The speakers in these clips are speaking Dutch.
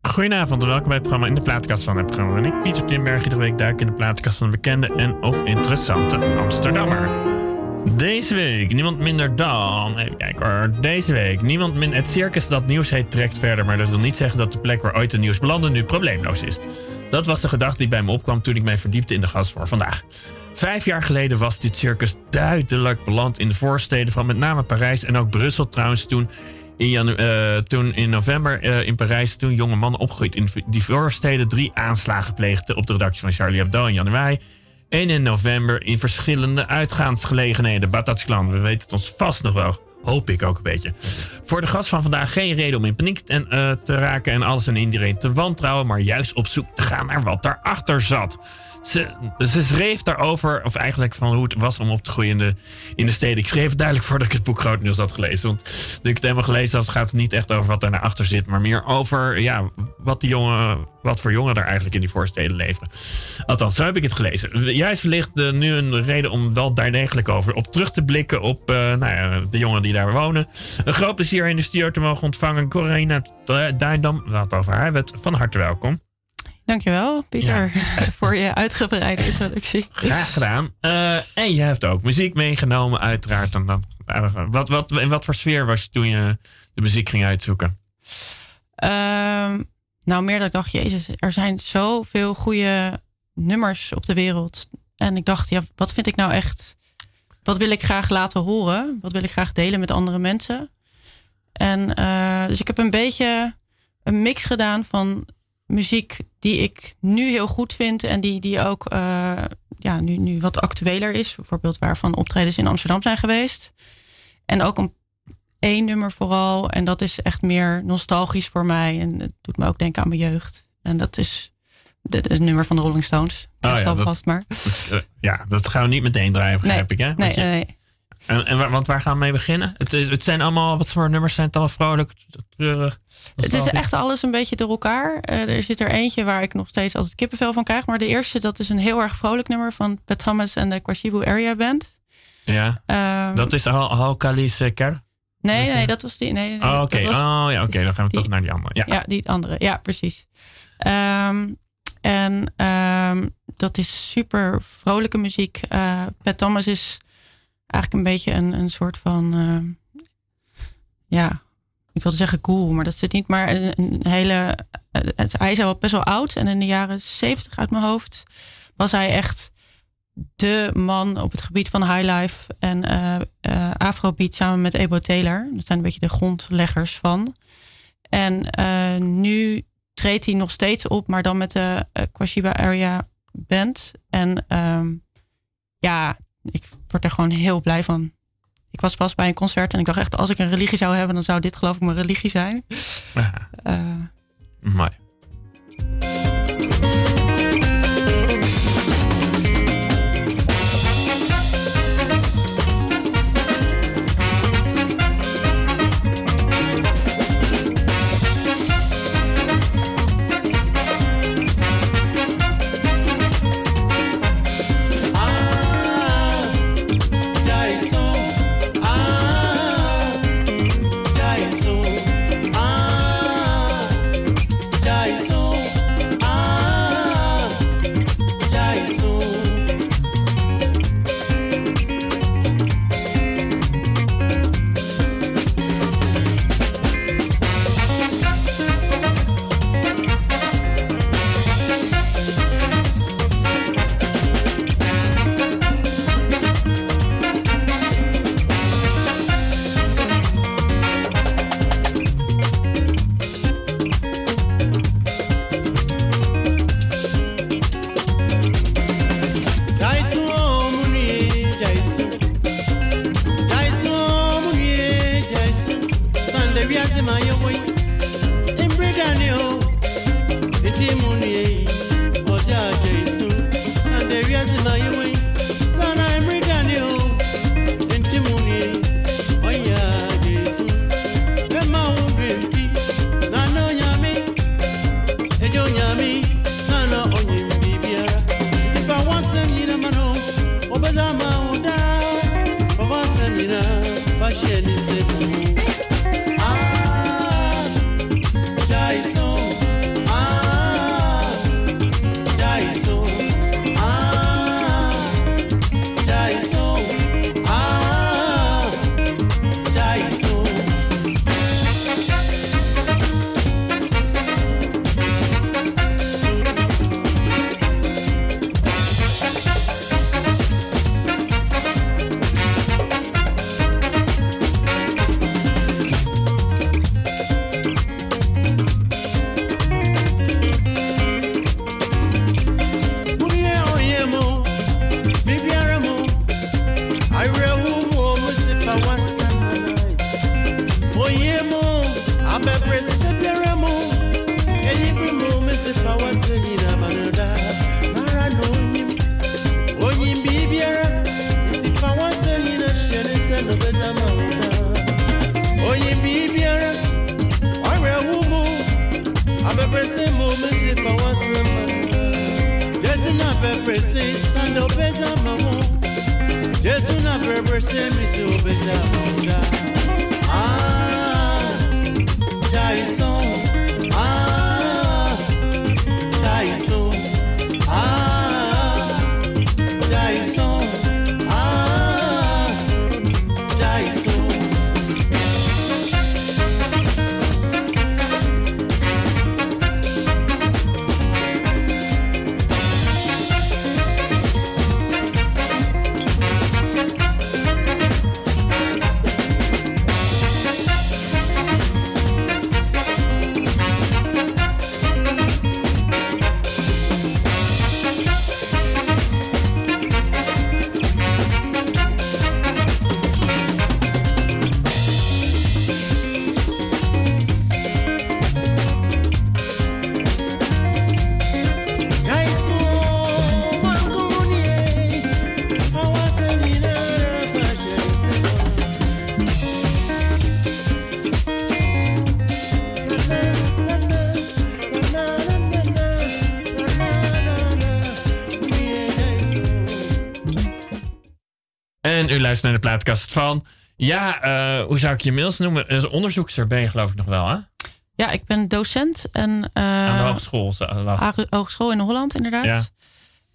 Goedenavond en welkom bij het programma In de Plaatkast van het programma. En ik, Pieter Timberg, iedere week duik in de plaatkast van een bekende en of interessante Amsterdammer. Deze week niemand minder dan. Even kijken hoor. Deze week niemand minder. Het circus dat nieuws heet trekt verder. Maar dat wil niet zeggen dat de plek waar ooit het nieuws belandde nu probleemloos is. Dat was de gedachte die bij me opkwam toen ik mij verdiepte in de gast voor vandaag. Vijf jaar geleden was dit circus duidelijk beland in de voorsteden van met name Parijs en ook Brussel trouwens toen. In, janu- eh, toen in november eh, in Parijs, toen jonge mannen opgegroeid in die voorsteden drie aanslagen pleegden op de redactie van Charlie Hebdo in januari. En in november in verschillende uitgaansgelegenheden. Bataclan, we weten het ons vast nog wel. Hoop ik ook een beetje. Voor de gast van vandaag geen reden om in paniek en, eh, te raken en alles en iedereen te wantrouwen, maar juist op zoek te gaan naar wat daarachter zat. Ze, schreef daarover, of eigenlijk van hoe het was om op te groeien in de, in de steden. Ik schreef het duidelijk voordat ik het boek Groot Nieuws had gelezen. Want toen ik het helemaal gelezen had, gaat het niet echt over wat naar achter zit, maar meer over ja, wat, die jongen, wat voor jongen er eigenlijk in die voorsteden leven. Althans, zo heb ik het gelezen. Juist wellicht eh, nu een reden om wel daar degelijk over op terug te blikken op eh, nou ja, de jongen die daar wonen. Een groot plezier in de studio te mogen ontvangen. Corina Duindam, laat over haar wet. Van harte welkom. Dankjewel, Pieter, voor je uitgebreide introductie. Graag gedaan. Eh, en je hebt ook muziek meegenomen, uiteraard. En dan, eh, wat, wat, in wat voor sfeer was je toen je de muziek ging uitzoeken? Ehm, nou, meer dat ik dacht, jezus, er zijn zoveel goede nummers op de wereld. En ik dacht, ja, wat vind ik nou echt... Wat wil ik graag laten horen? Wat wil ik graag delen met andere mensen? En eh, dus ik heb een beetje een mix gedaan van muziek die ik nu heel goed vind en die, die ook eh, ja, nu, nu wat actueler is. Bijvoorbeeld waarvan optredens in Amsterdam zijn geweest. En ook een één nummer vooral. En dat is echt meer nostalgisch voor mij. En het doet me ook denken aan mijn jeugd. En dat is het nummer van de Rolling Stones. Oh ja, dat- alvast maar. Eh, ja, dat gaan we niet meteen draaien, begrijp ik. Hè? Nee, Want je- nee, nee. En, want waar gaan we mee beginnen? Het, het zijn allemaal, wat voor nummers zijn het allemaal vrolijk, treurig? Het is echt alles een beetje door elkaar. Eh, er zit er eentje waar ik nog steeds altijd kippenvel van krijg. Maar de eerste, dat is een heel erg vrolijk nummer van Pat Thomas en de Kwashibu Area Band. Ja, Ehm, dat is Hal- Halkalis eh, Ker. nee, nee, dat was die. Nee, nee, Oh, oké. Oh, ja, oké. Dan gaan we die- toch naar die andere. Ja. Ja, die andere. Ja, precies. Ehm, en ehm, dat is super vrolijke muziek. Eh Pat Thomas is eigenlijk een beetje een, een soort van... ehm, ja, ik wilde zeggen cool, maar dat het niet. Maar een, hele... het- hij is al best wel oud. En in de jaren zeventig uit mijn hoofd was hij echt de man op het gebied van highlife en eh eh, afrobeat samen met Ebo Taylor. Dat zijn een beetje de grondleggers van. En eh, nu treedt hij nog steeds op, maar dan met de Kwashiba Area Band. En ehm, ja, ik word er gewoon heel blij van. Ik was pas bij een concert en ik dacht echt, als ik een religie zou hebben, dan zou dit geloof ik mijn religie zijn. Eh, mooi. Luistert naar de plaatkast van. Ja, uh, hoe zou ik je mails noemen? Onderzoekster ben je geloof ik nog wel, hè? Ja, ik ben docent. En, uh, Aan de hogeschool. Hogeschool in Holland, inderdaad. Ja.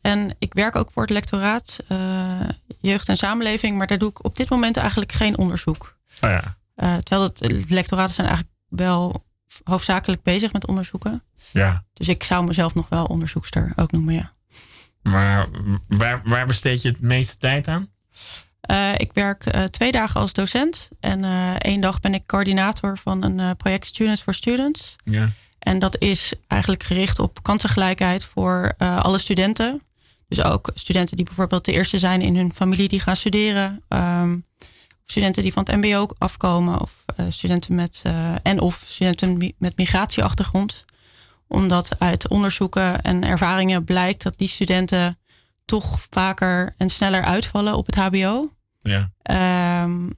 En ik werk ook voor het lectoraat uh, Jeugd en Samenleving. Maar daar doe ik op dit moment eigenlijk geen onderzoek. Oh ja. terwijl het, het lectoraten zijn eigenlijk wel hoofdzakelijk bezig met onderzoeken. Ja. Dus ik zou mezelf nog wel onderzoekster ook noemen, ja. Maar waar, waar besteed je het meeste tijd aan? Uh, ik werk uh, twee dagen als docent en uh, één dag ben ik coördinator van een project Students for Students. Ja. En dat is eigenlijk gericht op kansengelijkheid voor alle studenten. Dus ook studenten die bijvoorbeeld de eerste zijn in hun familie die gaan studeren. Um, studenten die van het MBO afkomen, of studenten met en of studenten met migratieachtergrond. Omdat uit onderzoeken en ervaringen blijkt dat die studenten toch vaker en sneller uitvallen op het HBO. Ja. Um,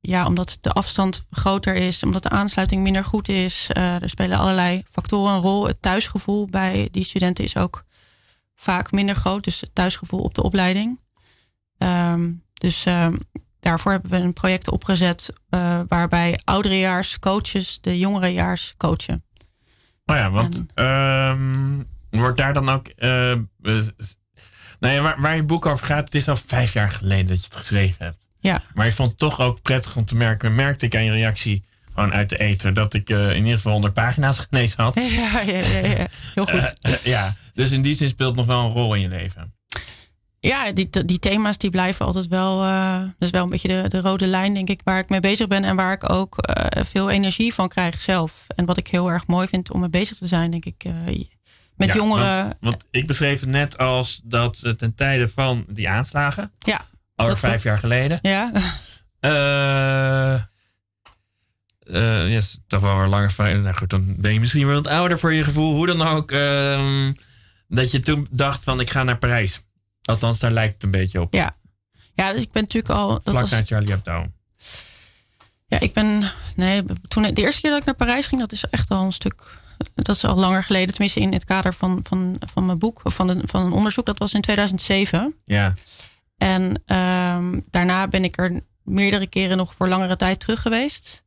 ja, omdat de afstand groter is, omdat de aansluiting minder goed is. Uh, er spelen allerlei factoren een rol. Het thuisgevoel bij die studenten is ook vaak minder groot. Dus het thuisgevoel op de opleiding. Um, dus uh, daarvoor hebben we een project opgezet uh, waarbij ouderejaars coaches de jongerejaars coachen. Oh ja, want en, wordt daar dan ook nou ja, waar, waar je boek over gaat, het is al vijf jaar geleden dat je het geschreven hebt. Ja. Maar je vond het toch ook prettig om te merken, merkte ik aan je reactie gewoon uit de eten, dat ik uh, in ieder geval 100 pagina's gelezen had. Ja, ja, ja, ja. heel goed. Uh, uh, ja, dus in die zin speelt het nog wel een rol in je leven. Ja, die, die thema's die blijven altijd wel, is wel een beetje de, de rode lijn, denk ik, waar ik mee bezig ben en waar ik ook veel energie van krijg zelf. En wat ik heel erg mooi vind om mee bezig te zijn, denk ik met jongeren. Want, want, ik beschreef het net als dat ten tijde van die aanslagen. Ja. Al vijf jaar geleden. Ja. Uh, uh, yes, toch wel weer langer. Nou goed, dan ben je misschien wel wat ouder voor je gevoel. Hoe dan ook. Uh, dat je toen dacht van ik ga naar Parijs. Althans, daar lijkt het een beetje op. Ja. Ja, dus ik ben natuurlijk al... Dat Vlak was, na Charlie Hebdo. Ja, ik ben... Nee, toen de eerste keer dat ik naar Parijs ging, dat is echt al een stuk dat is al langer geleden, tenminste in het kader van, van, van mijn boek, van, de, van een onderzoek, dat was in 2007. Ja. En um, daarna ben ik er meerdere keren nog voor langere tijd terug geweest.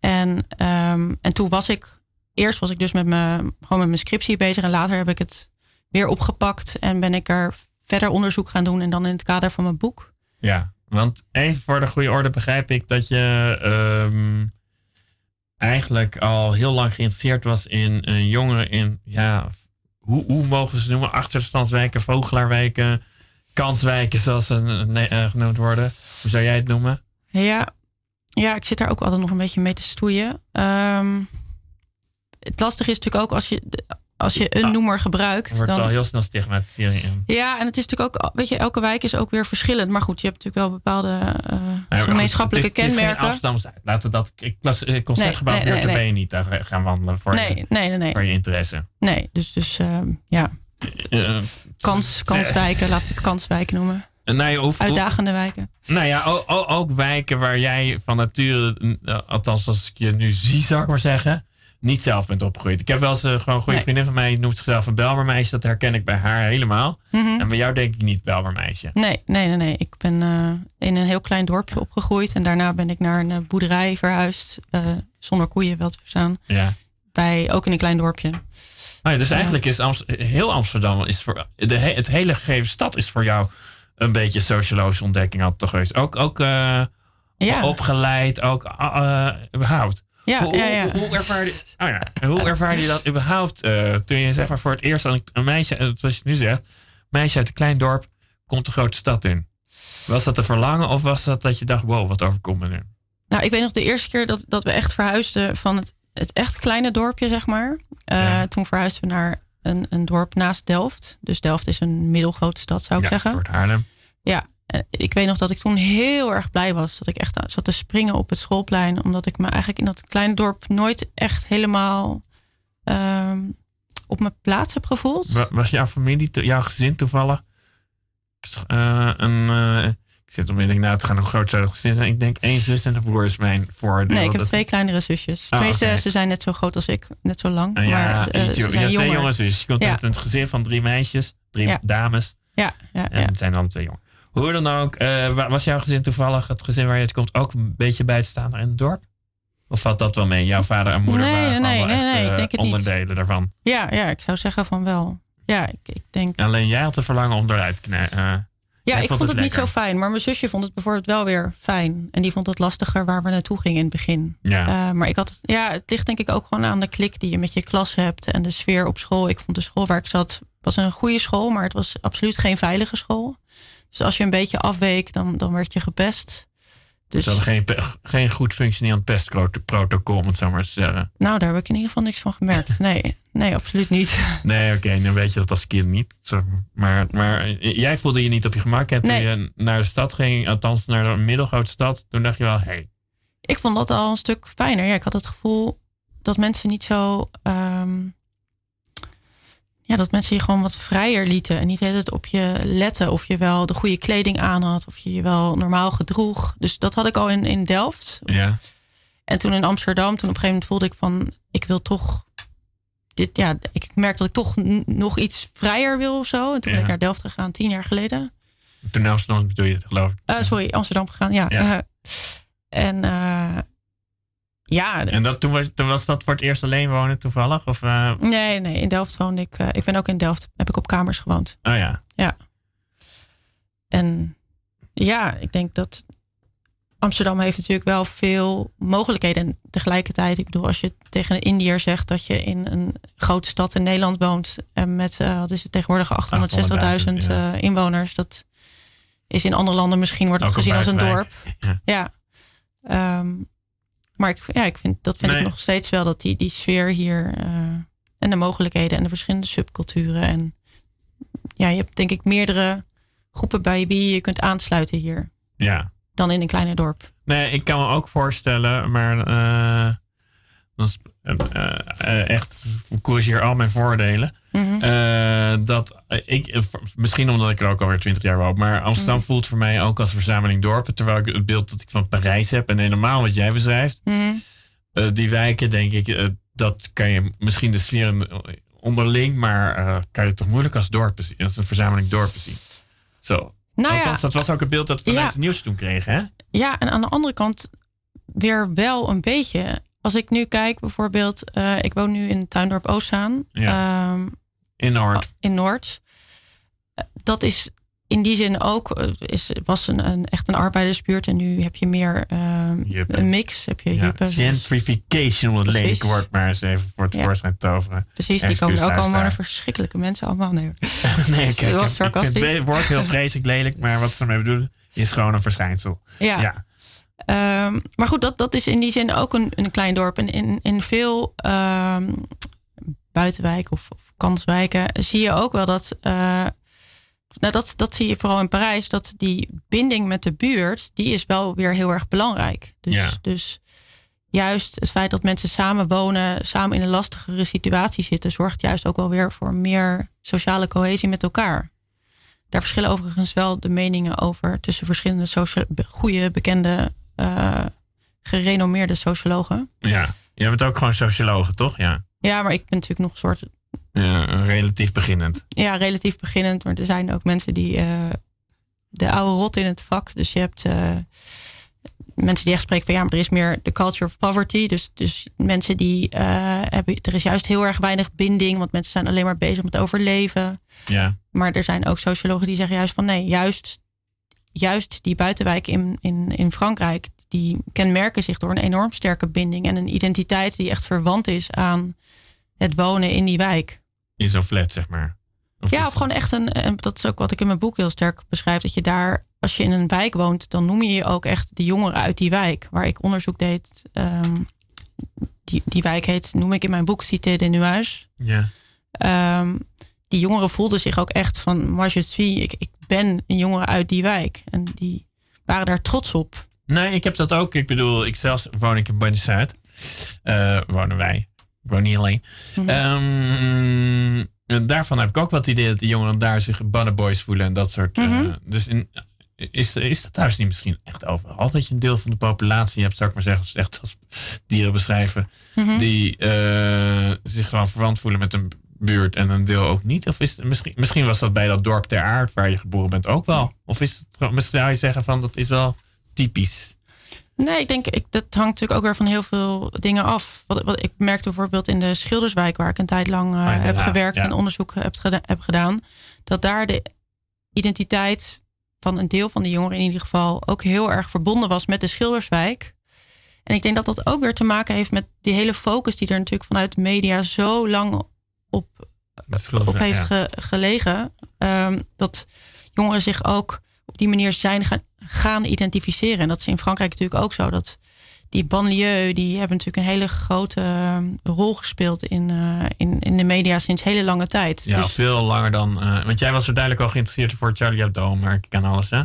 En, um, en toen was ik, eerst was ik dus met, me, gewoon met mijn scriptie bezig en later heb ik het weer opgepakt en ben ik er verder onderzoek gaan doen en dan in het kader van mijn boek. Ja, want even voor de goede orde begrijp ik dat je um, eigenlijk al heel lang geïnteresseerd was in uh, jongeren in, ja, hoe, hoe mogen ze noemen? Achterstandswijken, vogelaarwijken, kanswijken, zoals ze uh, genoemd worden. Hoe zou jij het noemen? Ja, ja, ik zit daar ook altijd nog een beetje mee te stoeien. Um, het lastige is natuurlijk ook als je, als je een Ah, noemer gebruikt, wordt al dan. heel snel stigmatisering in. Ja, en het is natuurlijk ook, weet je, elke wijk is ook weer verschillend. Maar goed, je hebt natuurlijk wel bepaalde eh, Nee, maar goed, gemeenschappelijke het is, Het is kenmerken. geen Amsterdam-Zuid. Laten we dat eh, concertgebouw Nee, nee, ben je niet daar gaan wandelen voor, nee, je, voor interesse. Nee, dus, dus ehm, ja, Eh, kans, kanswijken, laten we het kanswijken noemen. nou, ja, of- Uitdagende wijken. Nou ja, o- o- ook wijken waar jij van nature, althans als ik je nu zie, zou ik maar zeggen, niet zelf bent opgegroeid. Ik heb wel eens eh, gewoon een goede Nee. vriendin van mij, noemt zichzelf een Belmermeisje. Dat herken ik bij haar helemaal. Mhm. En bij jou denk ik niet Belmermeisje. Nee, nee, nee, nee. Ik ben eh, in een heel klein dorpje opgegroeid. En daarna ben ik naar een eh, boerderij verhuisd. zonder koeien wel te verstaan. Ja. Bij, ook in een klein dorpje. Nou ja, dus eigenlijk is Amst- heel Amsterdam, is voor, de, he- het hele gegeven stad is voor jou een beetje sociologische ontdekking altijd toch geweest. Ook, ook Ja, opgeleid, ook eh, überhaupt. Ja, hoe, ja. ja. Hoe, hoe, ervaar je, oh ja, hoe ervaar je dat überhaupt eh, toen je zeg maar voor het eerst een, een meisje, eh, zoals je het nu zegt, meisje uit een klein dorp komt de grote stad in? Was dat een verlangen of was dat dat je dacht, wow, wat overkomt me nu? Nou, ik weet nog de eerste keer dat, dat we echt verhuisden van het, het echt kleine dorpje, zeg maar. Eh, Ja. Toen verhuisden we naar een, een dorp naast Delft. Dus Delft is een middelgrote stad, zou ik ja, zeggen. Fort Haarlem. Ja, ik weet nog dat ik toen heel erg blij was. Dat ik echt zat te springen op het schoolplein. Omdat ik me eigenlijk in dat kleine dorp nooit echt helemaal ehm, op mijn plaats heb gevoeld. Wa- Was jouw familie, jouw gezin toevallig? eh, een, eh, ik zit onmiddellijk na te gaan hoe groot zou gezin zijn. Ik denk één zus en een broer is mijn voordeel. Nee, ik heb Dat- twee kleinere zusjes. Ah, twee zussen zijn net zo groot als ik, net zo lang. Ah, ja, maar eh, ze hebt twee jonge zusjes. Je komt Ja. uit een gezin van drie meisjes, drie Ja. dames. Ja, ja, En ja. het zijn dan twee jongen. Hoe dan ook, eh, wa- was jouw gezin toevallig, het gezin waar je het komt, ook een beetje bij te staan in het dorp? Of valt dat wel mee? Jouw vader en moeder Nee, waren nee, echt, nee, ik eh, denk het niet. onderdelen daarvan. ja, ja, ik zou zeggen van wel. Ja, ik, ik denk. Alleen jij had het verlangen om eruit te knijpen. eh, Ja, ik vond het het niet zo fijn. Maar mijn zusje vond het bijvoorbeeld wel weer fijn. En die vond het lastiger waar we naartoe gingen in het begin. ja. Maar ik had, ja, het ligt denk ik ook gewoon aan de klik die je met je klas hebt. En de sfeer op school. Ik vond de school waar ik zat, was een goede school. Maar het was absoluut geen veilige school. Dus als je een beetje afweek, dan, dan werd je gepest. Dus Ze hadden geen, geen goed functionerend pestprotocol, om het zo maar te zeggen. nou, daar heb ik in ieder geval niks van gemerkt. Nee, nee absoluut niet. Nee, oké, dan weet je dat als kind niet. Maar, maar jij voelde je niet op je gemak. En toen je naar de stad ging, althans naar een middelgrote stad, toen dacht je wel, hé, hey, Ik vond dat al een stuk fijner. Ja, ik had het gevoel dat mensen niet zo. ehm, ja, dat mensen je gewoon wat vrijer lieten. En niet tijd op je letten. Of je wel de goede kleding aan had. Of je je wel normaal gedroeg. Dus dat had ik al in, in Delft. ja. En toen in Amsterdam. Toen op een gegeven moment voelde ik van. Ik wil toch. Dit, ja, ik merk dat ik toch nog iets vrijer wil of zo. En toen ben ik naar Delft gegaan, tien jaar geleden. Toen naar Amsterdam bedoel je het, geloof ik. Eh, sorry, Amsterdam gegaan, ja. Ja. en eh, ja, En dat, toen, was, toen was dat voor het eerst alleen wonen toevallig? Of, eh, Nee, nee, in Delft woonde ik. eh, ik ben ook in Delft, heb ik op kamers gewoond. oh ja. En ja, ik denk dat Amsterdam heeft natuurlijk wel veel mogelijkheden. En tegelijkertijd, ik bedoel, als je tegen een Indiër zegt dat je in een grote stad in Nederland woont. En met, eh, wat is het tegenwoordig, 860.000 800.000, ja. eh, inwoners. Dat is in andere landen misschien wordt het Ook gezien als een dorp. Ja. Ja. Ehm, maar ik, ja, ik vind, dat vind Nee. ik nog steeds wel dat die, die sfeer hier eh, en de mogelijkheden en de verschillende subculturen. En ja, je hebt denk ik meerdere groepen bij wie je kunt aansluiten hier Ja. dan in een kleiner dorp. Nee, ik kan me ook voorstellen, maar eh dat is eh, echt, ik corrigeer al mijn voordelen. Mhm. Eh, dat eh, ik, eh, misschien omdat ik er ook alweer twintig jaar woon, maar Amsterdam Mhm. voelt voor mij ook als verzameling dorpen. Terwijl ik het beeld dat ik van Parijs heb en helemaal wat jij beschrijft, Mhm. die wijken, denk ik, dat kan je misschien de sfeer onderling, maar kan je toch moeilijk als dorpen zien, als een verzameling dorpen zien. Zo. Nou ja, Althans, dat was ook het beeld dat we vanuit Ja. het nieuws toen kregen, hè? ja, en aan de andere kant weer wel een beetje. Als ik nu kijk bijvoorbeeld, ik woon nu in Tuindorp Oostzaan. Ehm, In Noord. in Noord. Eh, Dat is in die zin ook, eh, is, was een, een, echt een arbeidersbuurt. En nu heb je meer Juppen. een mix. Heb je Ja, gentrification, om het lelijk woord maar eens even voor het Ja. voorschijn toveren. Precies, die komen ook allemaal verschrikkelijke mensen allemaal. Nee. nee, kijk, was ik, vind het woord heel vreselijk lelijk, maar wat ze ermee bedoelen is gewoon een verschijnsel. Ja. Ja, Ehm, maar goed, dat, dat is in die zin ook een, een klein dorp. En in, in veel ehm, buitenwijk of, of kanswijken, zie je ook wel dat. Uh, nou, dat, dat zie je vooral in Parijs, dat die binding met de buurt, die is wel weer heel erg belangrijk. Dus, Ja. dus juist het feit dat mensen samen wonen, samen in een lastigere situatie zitten, zorgt juist ook wel weer voor meer sociale cohesie met elkaar. Daar verschillen overigens wel de meningen over tussen verschillende socia- goede, bekende, eh, gerenommeerde sociologen. Ja. Je bent ook gewoon sociologe, toch? Ja. Ja, maar ik ben natuurlijk nog een soort Ja, relatief beginnend. ja, relatief beginnend. Maar er zijn ook mensen die eh, de oude rot in het vak. Dus je hebt eh, mensen die echt spreken van ja, maar er is meer de culture of poverty. Dus, dus mensen die eh, hebben, er is juist heel erg weinig binding, want mensen zijn alleen maar bezig met overleven. Ja. Maar er zijn ook sociologen die zeggen juist van nee, juist, juist die buitenwijken in, in, in Frankrijk, die kenmerken zich door een enorm sterke binding en een identiteit die echt verwant is aan het wonen in die wijk. In zo'n flat, zeg maar. Of Ja, of gewoon echt een. en Dat is ook wat ik in mijn boek heel sterk beschrijf. Dat je daar, als je in een wijk woont, dan noem je je ook echt de jongeren uit die wijk. Waar ik onderzoek deed. ehm, die, die wijk heet, noem ik in mijn boek, Cité des Nuages. Ja. Ehm, die jongeren voelden zich ook echt van, moi je suis, ik, ik ben een jongere uit die wijk. En die waren daar trots op. Nee, ik heb dat ook. Ik bedoel, ik zelfs woon ik in Buenos Aires. Eh wonen wij. Niet alleen. Mhm. Ehm, daarvan heb ik ook het idee dat die jongeren daar zich boys voelen en dat soort. eh, Mhm. dus in, is, is dat thuis niet misschien echt overal? Dat je een deel van de populatie hebt, zou ik maar zeggen, als echt als dieren beschrijven, Mhm. die eh, zich gewoon verwant voelen met een buurt en een deel ook niet? Of is het, misschien, misschien was dat bij dat dorp ter aard waar je geboren bent ook wel? Of is het gewoon, misschien zou je zeggen van dat is wel typisch? Nee, ik denk, ik, dat hangt natuurlijk ook weer van heel veel dingen af. Wat, wat ik merkte bijvoorbeeld in de Schilderswijk, waar ik een tijd lang eh, Ah, heb gewerkt ja. en onderzoek heb, heb gedaan, dat daar de identiteit van een deel van de jongeren in ieder geval ook heel erg verbonden was met de Schilderswijk. En ik denk dat dat ook weer te maken heeft met die hele focus die er natuurlijk vanuit de media zo lang op op heeft ja. ge- gelegen. ehm, dat jongeren zich ook op die manier zijn gaan, gaan identificeren. En dat is in Frankrijk natuurlijk ook zo. Dat die banlieue, die hebben natuurlijk een hele grote ehm, rol gespeeld in, eh, in, in de media sinds hele lange tijd. Ja, dus veel langer dan. eh, want jij was er duidelijk al geïnteresseerd voor Charlie Hebdo, maar ik ken alles, hè?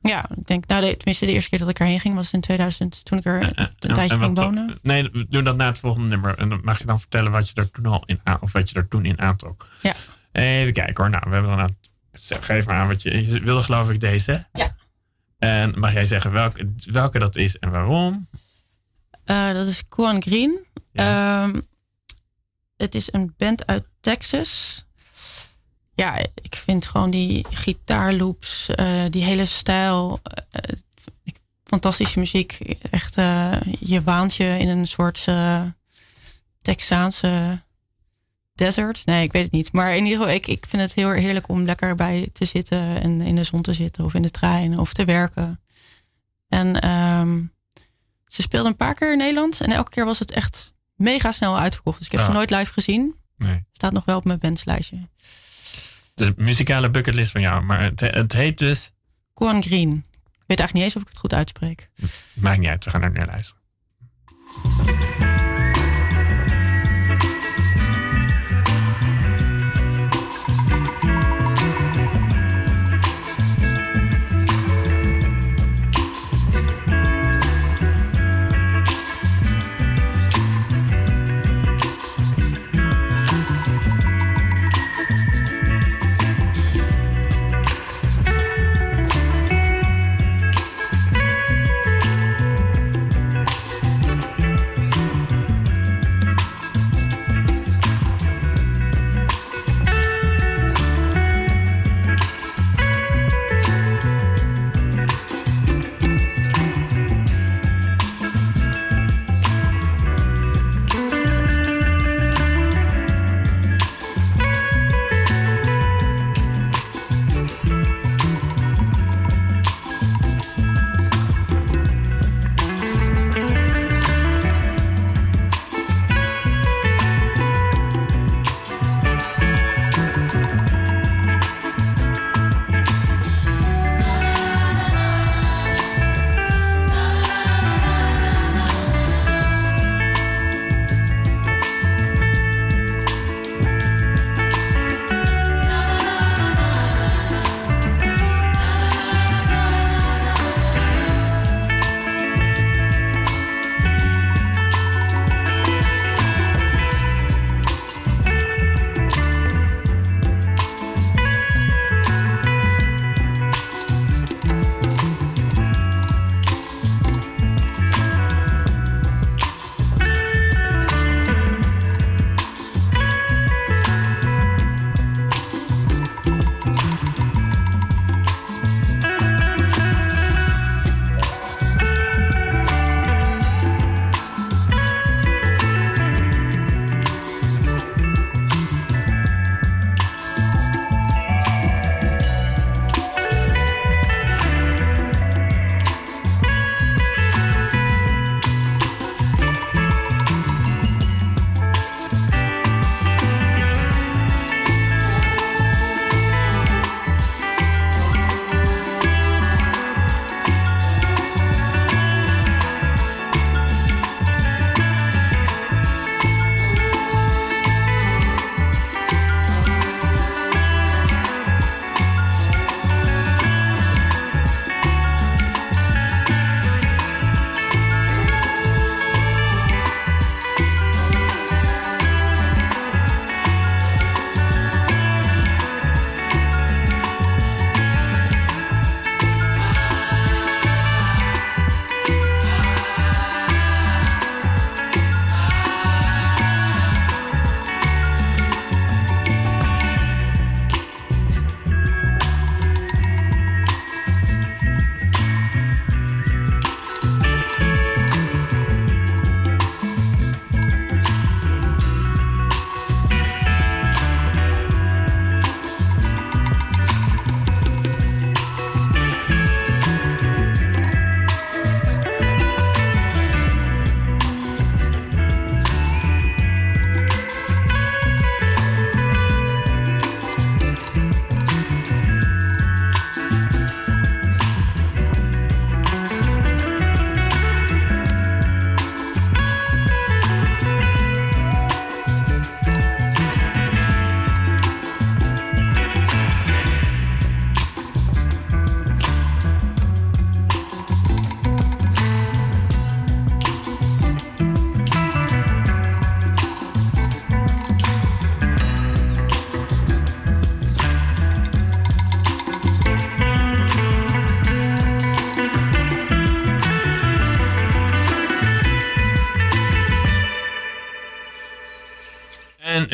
ja, ik denk, nou, de, tenminste, de eerste keer dat ik erheen ging was in 2000, toen ik er een En- tijdje ging wonen. Nee, we doen dat na het volgende nummer. En dan mag je dan vertellen wat je er toen al in aan, of wat je er toen in aantrok. Ja. Even kijken hoor. Nou, we hebben dan aan. Geef maar aan wat je, je wilde, geloof ik, deze. Ja. En mag jij zeggen welke, welke dat is en waarom? Eh, dat is Quan Green. Ehm, het is een band uit Texas. Ja, ik vind gewoon die gitaarloops, eh, die hele stijl, eh, fantastische muziek. Echt, je waant je in een soort Texaanse desert. Nee, ik weet het niet. Maar in ieder geval, ik, ik vind het heel heerlijk om lekker bij te zitten en in de zon te zitten of in de trein of te werken. En ehm, ze speelde een paar keer in Nederland en elke keer was het echt mega snel uitverkocht. Dus ik heb Ah. ze nooit live gezien. Nee. Staat nog wel op mijn wenslijstje. De muzikale bucketlist van jou. Maar het, het heet dus. Quan Green. Ik weet eigenlijk niet eens of ik het goed uitspreek. Maakt niet uit, we gaan er naar luisteren.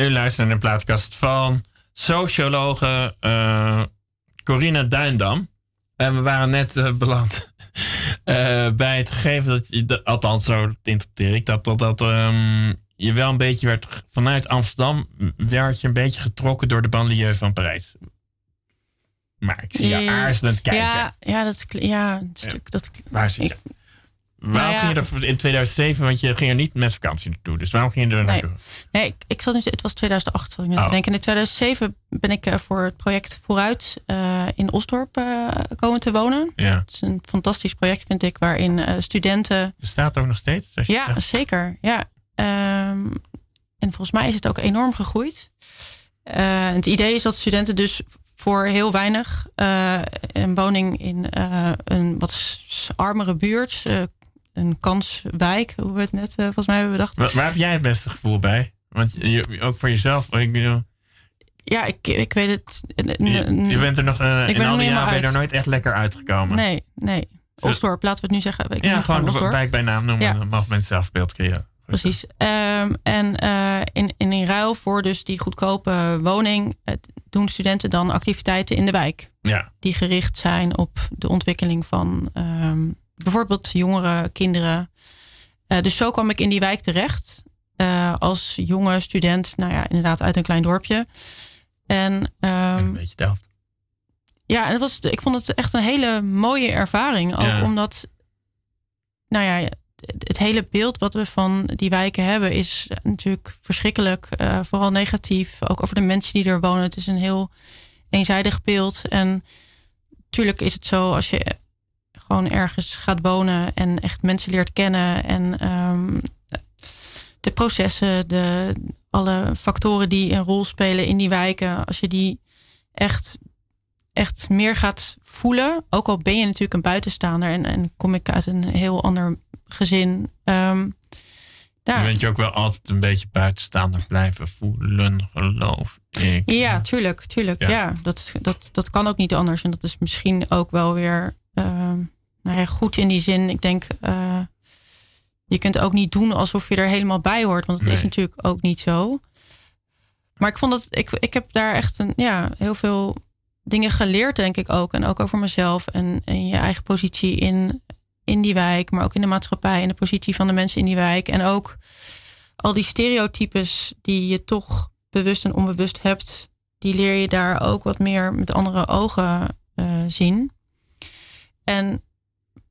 U luistert naar de plaatkast van sociologe uh, Corina Duindam. En we waren net uh, beland uh, bij het gegeven dat je, althans zo interpreteer ik, dat, dat, dat um, je wel een beetje werd vanuit Amsterdam, werd je een beetje getrokken door de banlieue van Parijs. Maar ik zie je aarzelend kijken. Ja, ja, dat is, ja, een stuk. Dat, je? Waarom nou ging je er in 2007? Want je ging er niet met vakantie naartoe. Dus waarom ging je er naartoe? Nee, nee ik, ik zat niet, het was 2008, zal ik net oh. denken. In 2007 ben ik uh, voor het project Vooruit uh, in Osdorp uh, komen te wonen. Ja. Het is een fantastisch project, vind ik, waarin studenten. Bestaat ook nog steeds? Ja, zegt. zeker. Ja. Um, en volgens mij is het ook enorm gegroeid. het idee is dat studenten dus voor heel weinig een woning in een wat armere buurt een kanswijk, hoe we het net uh, volgens mij hebben bedacht. Waar, waar, heb jij het beste gevoel bij? Want je, ook voor jezelf. Ik bedoel, ja, ik, ik weet het. Je, je bent er nog uh, in al die jaren ben je er nooit echt lekker uitgekomen. Nee, nee. Osdorp, laten we het nu zeggen. Ik ja, gewoon een wijk bij naam noemen. Ja. Dan mogen mensen zelf beeld creëren. Precies. Um, en uh, in, in, in ruil voor dus die goedkope woning doen studenten dan activiteiten in de wijk. Ja. Die gericht zijn op de ontwikkeling van um, bijvoorbeeld jongeren, kinderen. Uh, dus zo kwam ik in die wijk terecht. Uh, als jonge student, nou ja, inderdaad uit een klein dorpje. En, um, een beetje Delft. Ja, en het was, ik vond het echt een hele mooie ervaring. Ook ja. omdat, nou ja, het hele beeld wat we van die wijken hebben is natuurlijk verschrikkelijk. Uh, vooral negatief. Ook over de mensen die er wonen. Het is een heel eenzijdig beeld. En natuurlijk is het zo als je gewoon ergens gaat wonen en echt mensen leert kennen en um, de processen, de, alle factoren die een rol spelen in die wijken, als je die echt, echt meer gaat voelen, ook al ben je natuurlijk een buitenstaander en, en kom ik uit een heel ander gezin. Um, daar. Je bent je ook wel altijd een beetje buitenstaander blijven voelen, geloof ik. Ja, tuurlijk, tuurlijk. Ja, ja dat, dat, dat kan ook niet anders. En dat is misschien ook wel weer nou ja, goed in die zin. Ik denk, uh, je kunt ook niet doen alsof je er helemaal bij hoort. Want het is natuurlijk ook niet zo. Maar ik vond dat, ik, ik heb daar echt een, ja, heel veel dingen geleerd, denk ik ook. En ook over mezelf en, en je eigen positie in, in die wijk, maar ook in de maatschappij en de positie van de mensen in die wijk. En ook al die stereotypes die je toch bewust en onbewust hebt, die leer je daar ook wat meer met andere ogen uh, zien. En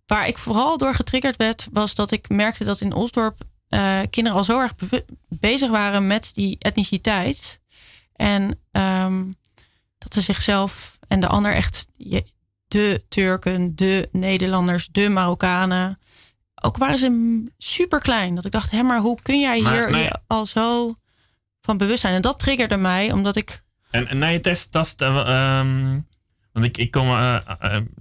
Waar ik vooral door getriggerd werd, was dat ik merkte dat in Osdorp uh, kinderen al zo erg bezig waren met die etniciteit. En um, dat ze zichzelf en de ander echt de Turken, de Nederlanders, de Marokkanen. Ook waren ze super klein. Dat ik dacht, hé, maar hoe kun jij hier al zo van bewust zijn? En dat triggerde mij, omdat ik. En, en na je test, uh, um, want ik, ik kom, uh,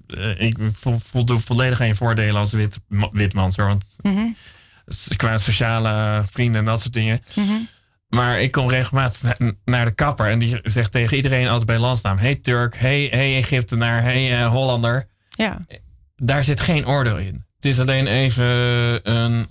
uh, ik voldoe volledig je voordelen als wit, witmans hoor. Want mm -hmm. qua sociale vrienden en dat soort dingen. Mm -hmm. Maar ik kom regelmatig naar de kapper en die zegt tegen iedereen altijd bij landsnaam: Hey Turk, hey, hey Egyptenaar, hey Hollander. Ja. Daar zit geen oordeel in. Het is alleen even een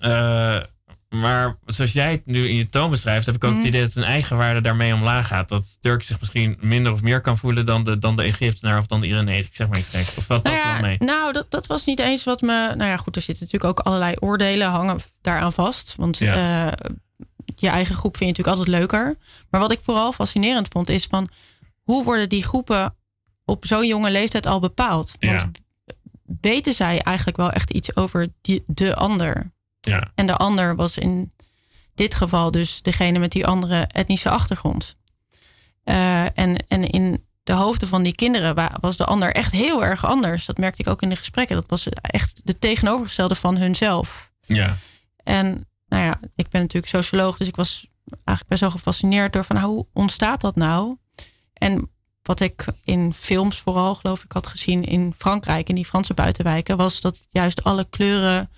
maar zoals jij het nu in je toon beschrijft, heb ik ook het mhm. idee dat een eigenwaarde daarmee omlaag gaat. Dat Turk zich misschien minder of meer kan voelen dan de, dan de Egyptenaar of dan de Iranees. Ik zeg maar iets Of wat nou dat ja, mee? Nou, dat, dat was niet eens wat me. Nou ja, goed, er zitten natuurlijk ook allerlei oordelen hangen daaraan vast. Want ja. uh, je eigen groep vind je natuurlijk altijd leuker. Maar wat ik vooral fascinerend vond, is van hoe worden die groepen op zo'n jonge leeftijd al bepaald? Want ja. weten zij eigenlijk wel echt iets over die, de ander? Ja. En de ander was in dit geval dus degene met die andere etnische achtergrond. Uh, en, en in de hoofden van die kinderen was de ander echt heel erg anders. Dat merkte ik ook in de gesprekken. Dat was echt de tegenovergestelde van hunzelf. Ja. En nou ja, ik ben natuurlijk socioloog, dus ik was eigenlijk best wel gefascineerd door van nou, hoe ontstaat dat nou? En wat ik in films vooral, geloof ik, had gezien in Frankrijk, in die Franse buitenwijken, was dat juist alle kleuren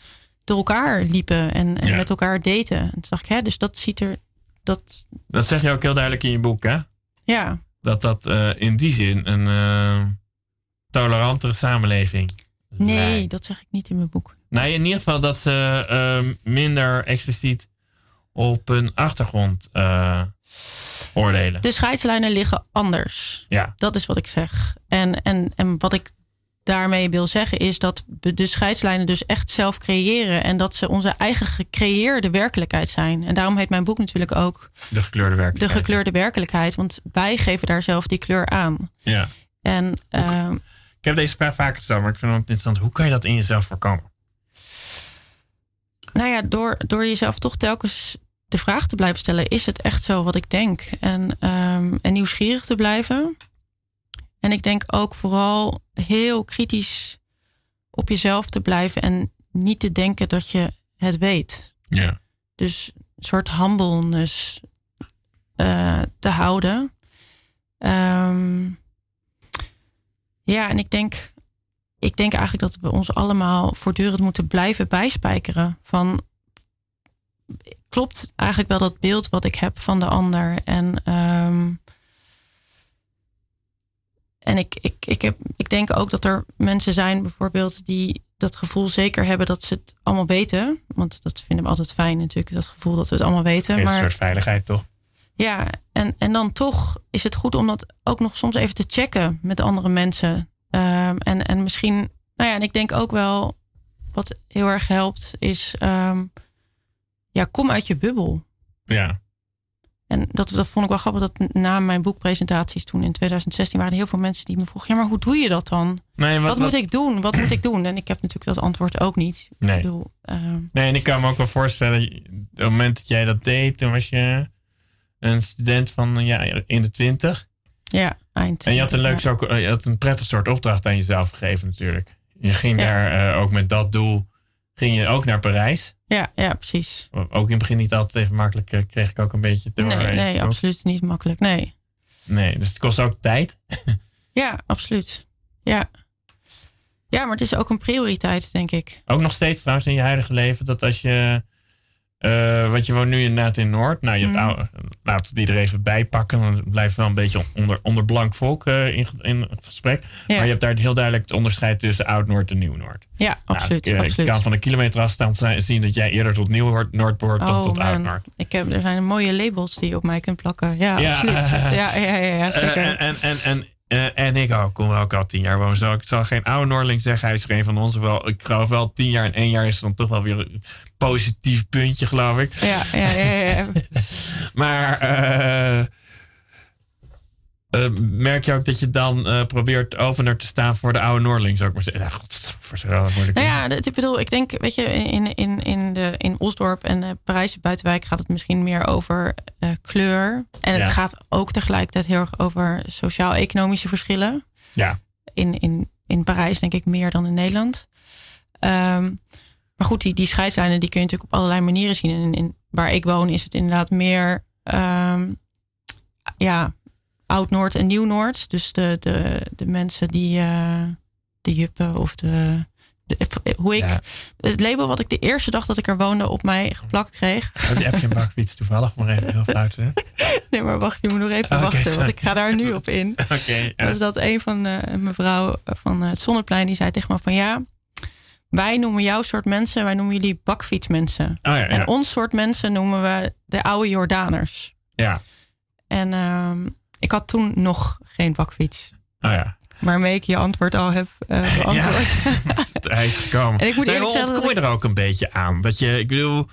door elkaar liepen en, en met elkaar daten. En toen dacht ik, hè, dus dat ziet er. Dat... dat zeg je ook heel duidelijk in je boek, hè? Ja. Dat dat uh, in die zin een uh, tolerantere samenleving. Nee, dat zeg ik niet in mijn boek. Nee, in ieder geval dat ze uh, minder expliciet op een achtergrond oordelen. De scheidslijnen liggen anders. Ja. Dat is wat ik zeg. En, en, en wat ik daarmee wil zeggen is dat we de scheidslijnen dus echt zelf creëren. En dat ze onze eigen gecreëerde werkelijkheid zijn. En daarom heet mijn boek natuurlijk ook De gekleurde werkelijkheid. De gekleurde werkelijkheid. Want wij geven daar zelf die kleur aan. Ja. En uh, ik heb deze vraag vaker gesteld, maar ik vind het ook interessant. Hoe kan je dat in jezelf voorkomen? Nou ja, door, door jezelf toch telkens de vraag te blijven stellen: is het echt zo wat ik denk? En, um, en nieuwsgierig te blijven. En ik denk ook vooral heel kritisch op jezelf te blijven en niet te denken dat je het weet. Ja. Dus een soort humbleness uh, te houden. Um, ja, en ik denk, ik denk eigenlijk dat we ons allemaal voortdurend moeten blijven bijspijkeren. Van klopt eigenlijk wel dat beeld wat ik heb van de ander? En, um, en ik, ik, ik, heb, ik denk ook dat er mensen zijn, bijvoorbeeld, die dat gevoel zeker hebben dat ze het allemaal weten. Want dat vinden we altijd fijn, natuurlijk, dat gevoel dat we het allemaal weten. Geeft maar, een soort veiligheid, toch? Ja, en, en dan toch is het goed om dat ook nog soms even te checken met andere mensen. Um, en, en misschien, nou ja, en ik denk ook wel wat heel erg helpt, is um, ja, kom uit je bubbel. Ja. En dat, dat vond ik wel grappig dat na mijn boekpresentaties toen in 2016 waren er heel veel mensen die me vroegen: ja, maar hoe doe je dat dan? Nee, wat, wat, moet ik doen? Wat moet ik doen? En ik heb natuurlijk dat antwoord ook niet. Nee. Ik bedoel, uh, nee, en ik kan me ook wel voorstellen, op het moment dat jij dat deed, toen was je een student van ja, in de twintig. Ja, eind. En je had een leuk, ja. zo, je had een prettig soort opdracht aan jezelf gegeven natuurlijk. Je ging Ja. daar uh, ook met dat doel, ging je ook naar Parijs. Ja, ja, precies. Ook in het begin niet altijd even makkelijk, uh, kreeg ik ook een beetje door. Nee, eh, nee, absoluut niet makkelijk. Nee. Nee, dus het kost ook tijd. Ja, absoluut. Ja. Ja, maar het is ook een prioriteit, denk ik. Ook nog steeds trouwens in je huidige leven, dat als je. Uh, want je woont nu inderdaad in Noord. Nou, je hebt oude, laten we die er even bij pakken. Want het blijft wel een beetje onder, onder blank volk uh, in, in het gesprek. Ja. Maar je hebt daar heel duidelijk het onderscheid tussen Oud-Noord en Nieuw-Noord. Ja, absoluut. Nou, ik, absoluut. ik kan van een kilometer afstand zien dat jij eerder tot Nieuw-Noord behoort dan Oh, tot. Oud-Noord. Ik heb, er zijn mooie labels die je op mij kunt plakken. Ja, Ja, absoluut. eh, ja, ja, ja, ja, zeker. Eh, en, en, en, en, en ik ook, kom ook al tien jaar wonen. Zo, ik zal geen oude Noordeling zeggen, hij is er een van ons. Wel, ik geloof wel tien jaar en één jaar is dan toch wel weer een positief puntje, geloof ik. ja, ja, ja, ja, ja. Maar eh, eh, merk je ook dat je dan eh, probeert opener te staan voor de oude Noordeling, zou ik maar zeggen. Ja, god, voor zo moeilijk. Nou ja, ik bedoel, ik denk, weet je, in, in, in, de, in Osdorp en de Parijse buitenwijk gaat het misschien meer over eh, kleur. En het gaat ook tegelijkertijd heel erg over sociaal-economische verschillen. Ja, in, in, in Parijs denk ik meer dan in Nederland. Ehm, maar goed, die, die scheidslijnen die kun je natuurlijk op allerlei manieren zien. En in, waar ik woon is het inderdaad meer ehm, ja, Oud-Noord en Nieuw-Noord. Dus de, de, de mensen die eh, de juppen of de... de- hoe ik, Ja. Het label wat ik de eerste dag dat ik er woonde op mij geplakt kreeg. heb je, heb je een bakfiets toevallig? Maar even heel fluiten. Nee, maar wacht, je moet nog even wachten. sorry. Want ik ga daar nu op in. Oké, ja. Dus dat een van de mevrouw van het Zonneplein die zei tegen me van ja, wij noemen jouw soort mensen, wij noemen jullie bakfietsmensen. Oh ja. En ons soort mensen noemen we de oude Jordaners. ja. En ehm, ik had toen nog geen bakfiets. Oh ja. Waarmee ik je antwoord al heb eh, beantwoord. Hij is gekomen. En ik moet Nee, eerlijk zeggen dat ontkom je er ook een beetje aan? Dat je, ik bedoel,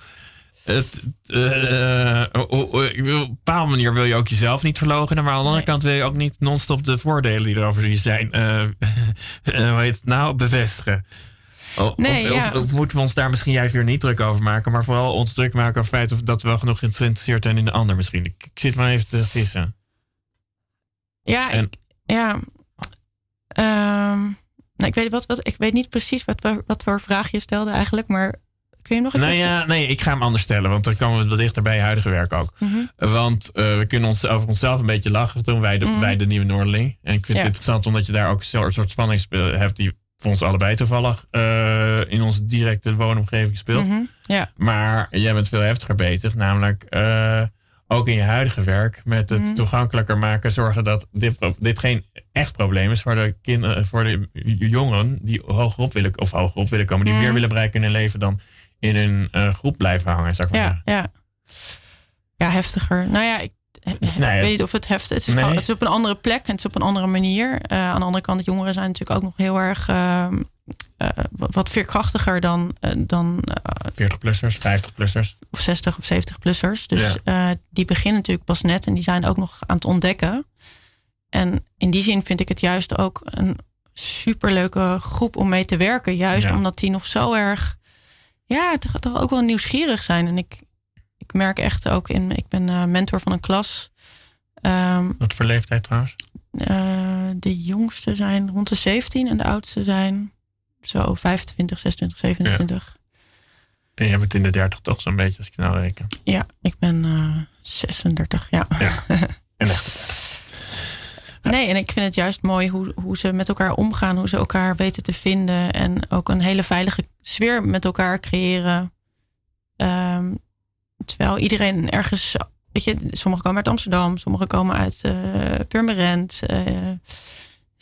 het, eh, op een bepaalde manier wil je ook jezelf niet verloochenen, maar aan de andere Nee. kant wil je ook niet non-stop de voordelen die erover zijn, eh, hoe heet het nou, bevestigen. O- Nee, of, ja. of, of moeten we ons daar misschien juist weer niet druk over maken, maar vooral ons druk maken over het feit of dat we wel genoeg geïnteresseerd zijn in de ander misschien. Ik, ik zit maar even te vissen. Ja, En- ik, ja. Ehm, nou, ik, weet wat, wat, ik weet niet precies wat, voor- wat voor vraag je stelde eigenlijk, maar kun je nog even... Nou ja, nee, ik ga hem anders stellen, want dan komen we wat dichter bij je huidige werk ook. Mhm. Want eh, we kunnen ons over onszelf een beetje lachen toen wij de, Mhm. wij de nieuwe Noordeling. En ik vind Ja. het interessant omdat je daar ook een soort spanning hebt die voor ons allebei toevallig eh, in onze directe woonomgeving speelt. Mhm. Ja, Maar jij bent veel heftiger bezig, namelijk eh, ook in je huidige werk met het Mhm. toegankelijker maken, zorgen dat dit, dit geen echt probleem is voor de, kinderen, voor de jongeren die hogerop willen, of hogerop willen komen, die Mhm. meer willen bereiken in hun leven dan in hun eh, groep blijven hangen, zou ik maar ja, zeggen. ja. Ja, heftiger. Nou ja, ik, nee, ik weet niet of het heft. Het is, het is op een andere plek en het is op een andere manier. Uh, aan de andere kant, de jongeren zijn natuurlijk ook nog heel erg uh, uh, wat veerkrachtiger dan. dan 40-plussers, 50-plussers. Of 60 of 70-plussers. Dus ja. die beginnen natuurlijk pas net en die zijn ook nog aan het ontdekken. En in die zin vind ik het juist ook een superleuke groep om mee te werken. Juist omdat die nog zo erg, ja, toch, toch ook wel nieuwsgierig zijn. En ik, ik merk echt ook in, ik ben mentor van een klas. Um, Wat voor leeftijd trouwens? De jongste zijn rond de 17 en de oudste zijn zo 25, 26, 27. Ja. En jij bent in de 30 toch zo'n beetje, als ik nou reken. Ja, ik ben uh, 36, ja. ja. En echt. Nee, en ik vind het juist mooi hoe, hoe ze met elkaar omgaan, hoe ze elkaar weten te vinden en ook een hele veilige sfeer met elkaar creëren. Um, terwijl iedereen ergens, weet je, sommigen komen uit Amsterdam, sommigen komen uit uh, Purmerend, uh,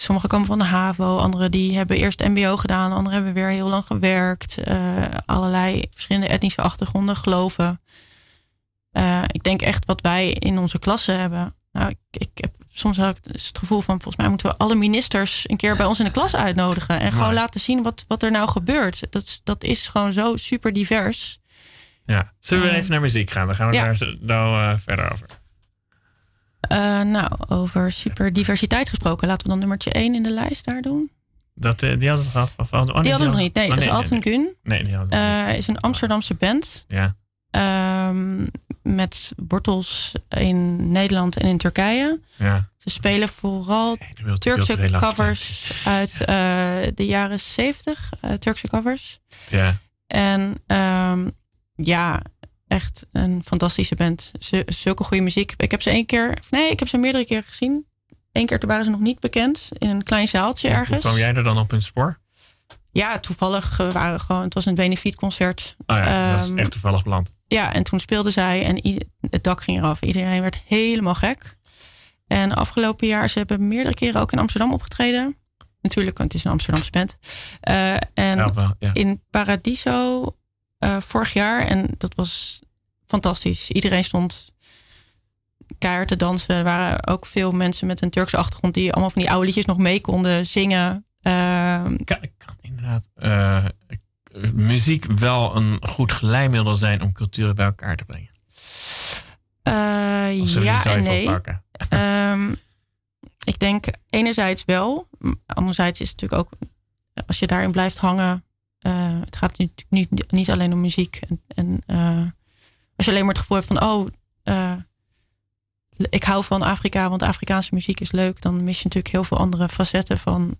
sommigen komen van de HAVO, anderen die hebben eerst MBO gedaan, anderen hebben weer heel lang gewerkt, uh, allerlei verschillende etnische achtergronden, geloven. ik denk echt wat wij in onze klasse hebben. Nou, ik, ik heb soms ik het gevoel van volgens mij moeten we alle ministers een keer bij ons in de klas uitnodigen. En gewoon laten zien wat, wat er nou gebeurt. Dat, dat is gewoon zo super divers. Ja, zullen we even naar muziek gaan? Dan gaan we daar nou, uh, verder over. Uh, nou, over super diversiteit gesproken. Laten we dan nummertje 1 in de lijst daar doen. Dat, uh, die hadden we gehad? Of, oh, die, die hadden we nog niet. Nee, oh, dat is Alten Gun. Nee, die hadden we uh, is een Amsterdamse band. Ja. Um, met wortels in Nederland en in Turkije. Ja. Ze spelen vooral Turkse covers uit uh, de jaren 70, uh, Turkse covers. Ja. En um, ja, echt een fantastische band. zulke goede muziek. Ik heb ze één keer, nee, ik heb ze meerdere keer gezien. Eén keer toen waren ze nog niet bekend in een klein zaaltje ja, ergens. Hoe kwam jij er dan op een spoor? Ja, toevallig waren gewoon, het was een benefietconcert. Oh ja, dat is ehm, echt toevallig beland. Ja, en toen speelden zij en het dak ging eraf. Iedereen werd helemaal gek. En afgelopen jaar, ze hebben meerdere keren ook in Amsterdam opgetreden. Natuurlijk, want het is een Amsterdamse band. Uh, en ja. in Paradiso uh, vorig jaar. En dat was fantastisch. Iedereen stond keihard te dansen. Er waren ook veel mensen met een Turkse achtergrond... die allemaal van die oude liedjes nog mee konden zingen. Uh, kan, kan inderdaad uh, muziek wel een goed glijmiddel zijn om culturen bij elkaar te brengen? Uh, ja en nee. Um, ik denk enerzijds wel. Anderzijds is het natuurlijk ook, als je daarin blijft hangen. Uh, het gaat natuurlijk niet, niet alleen om muziek. En, en uh, als je alleen maar het gevoel hebt van, oh, ik hou van Afrika, want Afrikaanse muziek is leuk. Dan mis je natuurlijk heel veel andere facetten van,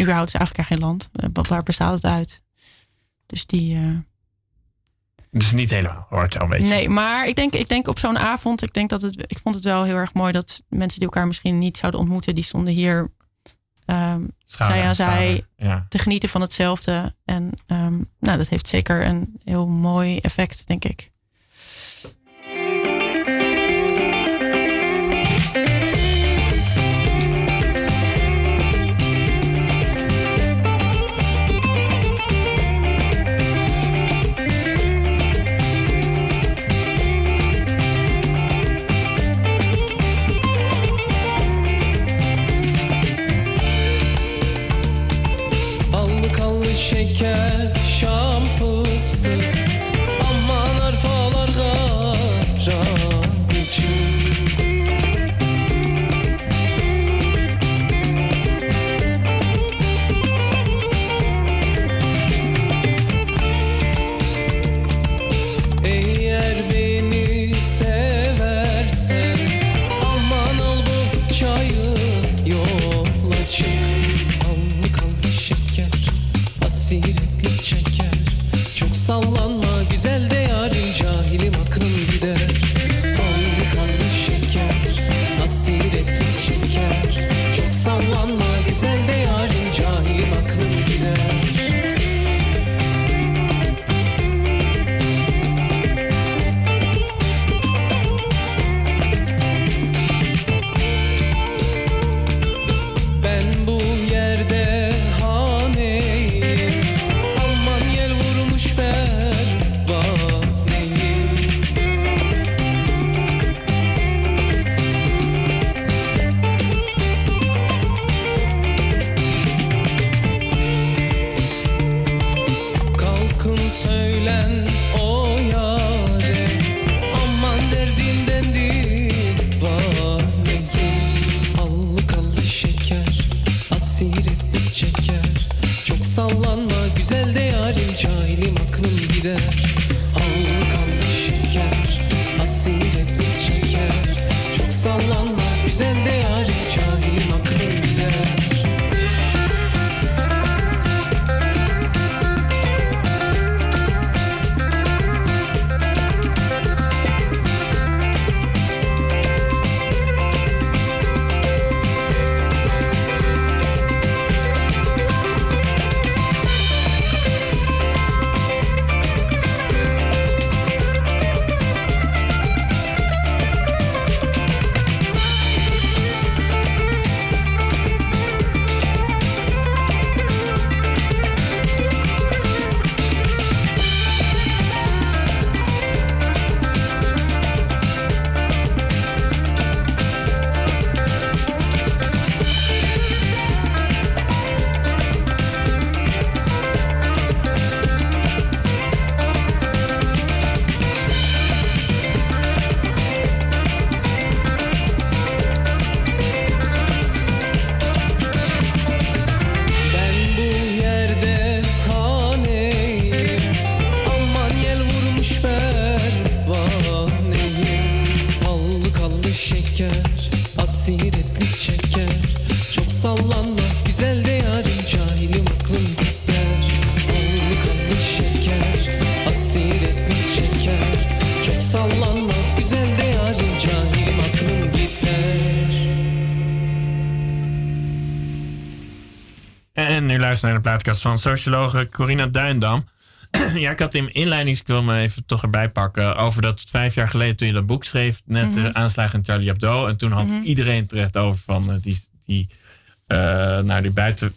überhaupt is Afrika geen land. waar bestaat het uit? Dus die. Dus niet helemaal, hoort een beetje. Nee, maar ik denk, ik denk op zo'n avond, ik denk dat het, ik vond het wel heel erg mooi dat mensen die elkaar misschien niet zouden ontmoeten, die stonden hier um, zij aan zij ja. te genieten van hetzelfde. En um, nou, dat heeft zeker een heel mooi effect, denk ik. Sallanma. Güzel de yarim cahilim aklım gider. Van sociologe Corina Duindam. ja, ik had in mijn inleiding, ik wil me even toch erbij pakken, over dat vijf jaar geleden toen je dat boek schreef, net de aanslagen in Charlie Hebdo. En toen had iedereen terecht over van eh, die, die, eh, nou, die buiten,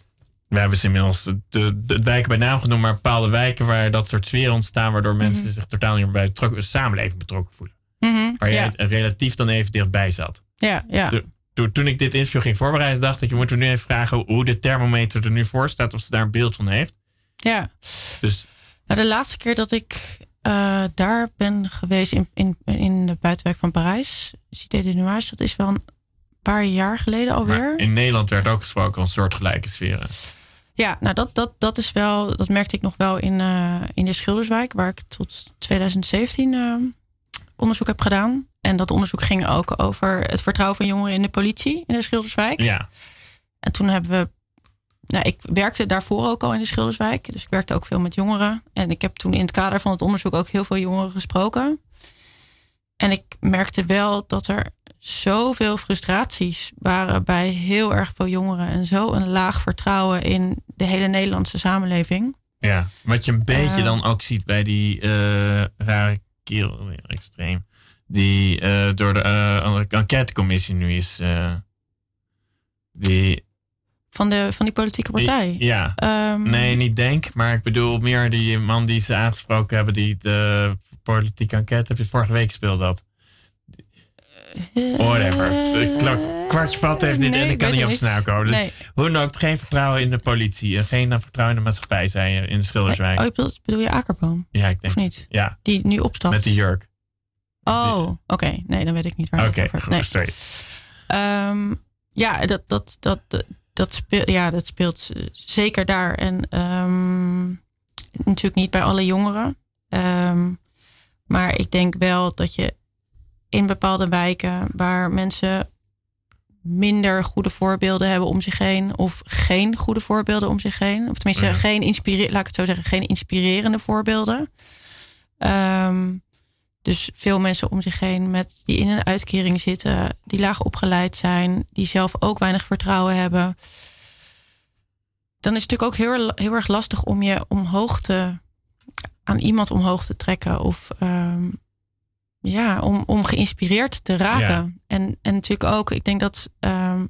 we hebben ze inmiddels de, de, de wijken bij naam genoemd, maar bepaalde wijken waar dat soort sfeer ontstaan, waardoor mensen zich totaal niet meer bij de samenleving betrokken voelen. Mhm, Waar ja. jij relatief dan even dichtbij zat. ja, ja. Toen- Toen, ik dit interview ging voorbereiden, dacht ik, je moet er nu even vragen hoe de thermometer er nu voor staat, of ze daar een beeld van heeft. ja. Dus Nou, de laatste keer dat ik eh, daar ben geweest in, in, in de buitenwijk van Parijs, Cité de Nuage, dat is wel een paar jaar geleden alweer. maar in Nederland werd ook gesproken van soortgelijke sferen. Ja, nou dat, dat, dat is wel, dat merkte ik nog wel in, eh, in de Schilderswijk, waar ik tot 2017 eh, onderzoek heb gedaan. En dat onderzoek ging ook over het vertrouwen van jongeren in de politie in de Schilderswijk. Ja, En toen hebben we. Nou, ik werkte daarvoor ook al in de Schilderswijk. Dus ik werkte ook veel met jongeren. En ik heb toen in het kader van het onderzoek ook heel veel jongeren gesproken. En ik merkte wel dat er zoveel frustraties waren bij heel erg veel jongeren. En zo een laag vertrouwen in de hele Nederlandse samenleving. ja. Wat je een beetje Eh. dan ook ziet bij die eh, rare kerel, extreem, die eh, door de eh, enquêtecommissie nu is. eh, die, Van, de, van die politieke partij. Ja, Ehm, nee, niet denk, maar ik bedoel meer die man die ze aangesproken hebben, die de politieke enquête, heb je vorige week speelde dat. Whatever. Kwartje valt heeft dit Nee, en ik kan niet op snel komen. Dus. Hoe dan ook, geen vertrouwen in de politie en geen vertrouwen in de maatschappij, zei je in de Schilderswijk. Oh, je bedoelt, bedoel je Akerboom? ja, ik Of denk. niet? Ja, Die nu opstapt. met die jurk. Oh, oké. Nee, dan weet ik niet waar Oké, het over. Nee. sorry. Ehm, ja, dat, dat, dat, dat, speelt, ja, dat speelt zeker daar. En ehm, natuurlijk niet bij alle jongeren. Ehm, maar ik denk wel dat je in bepaalde wijken waar mensen minder goede voorbeelden hebben om zich heen, of geen goede voorbeelden om zich heen, of tenminste Ja. geen inspire, laat ik het zo zeggen, geen inspirerende voorbeelden. Dus veel mensen om zich heen met die in een uitkering zitten, die laag opgeleid zijn, die zelf ook weinig vertrouwen hebben. Dan is het natuurlijk ook heel, heel erg lastig om je omhoog te aan iemand omhoog te trekken of ehm, ja, om, om geïnspireerd te raken. Ja. En, en natuurlijk ook, ik denk dat ehm,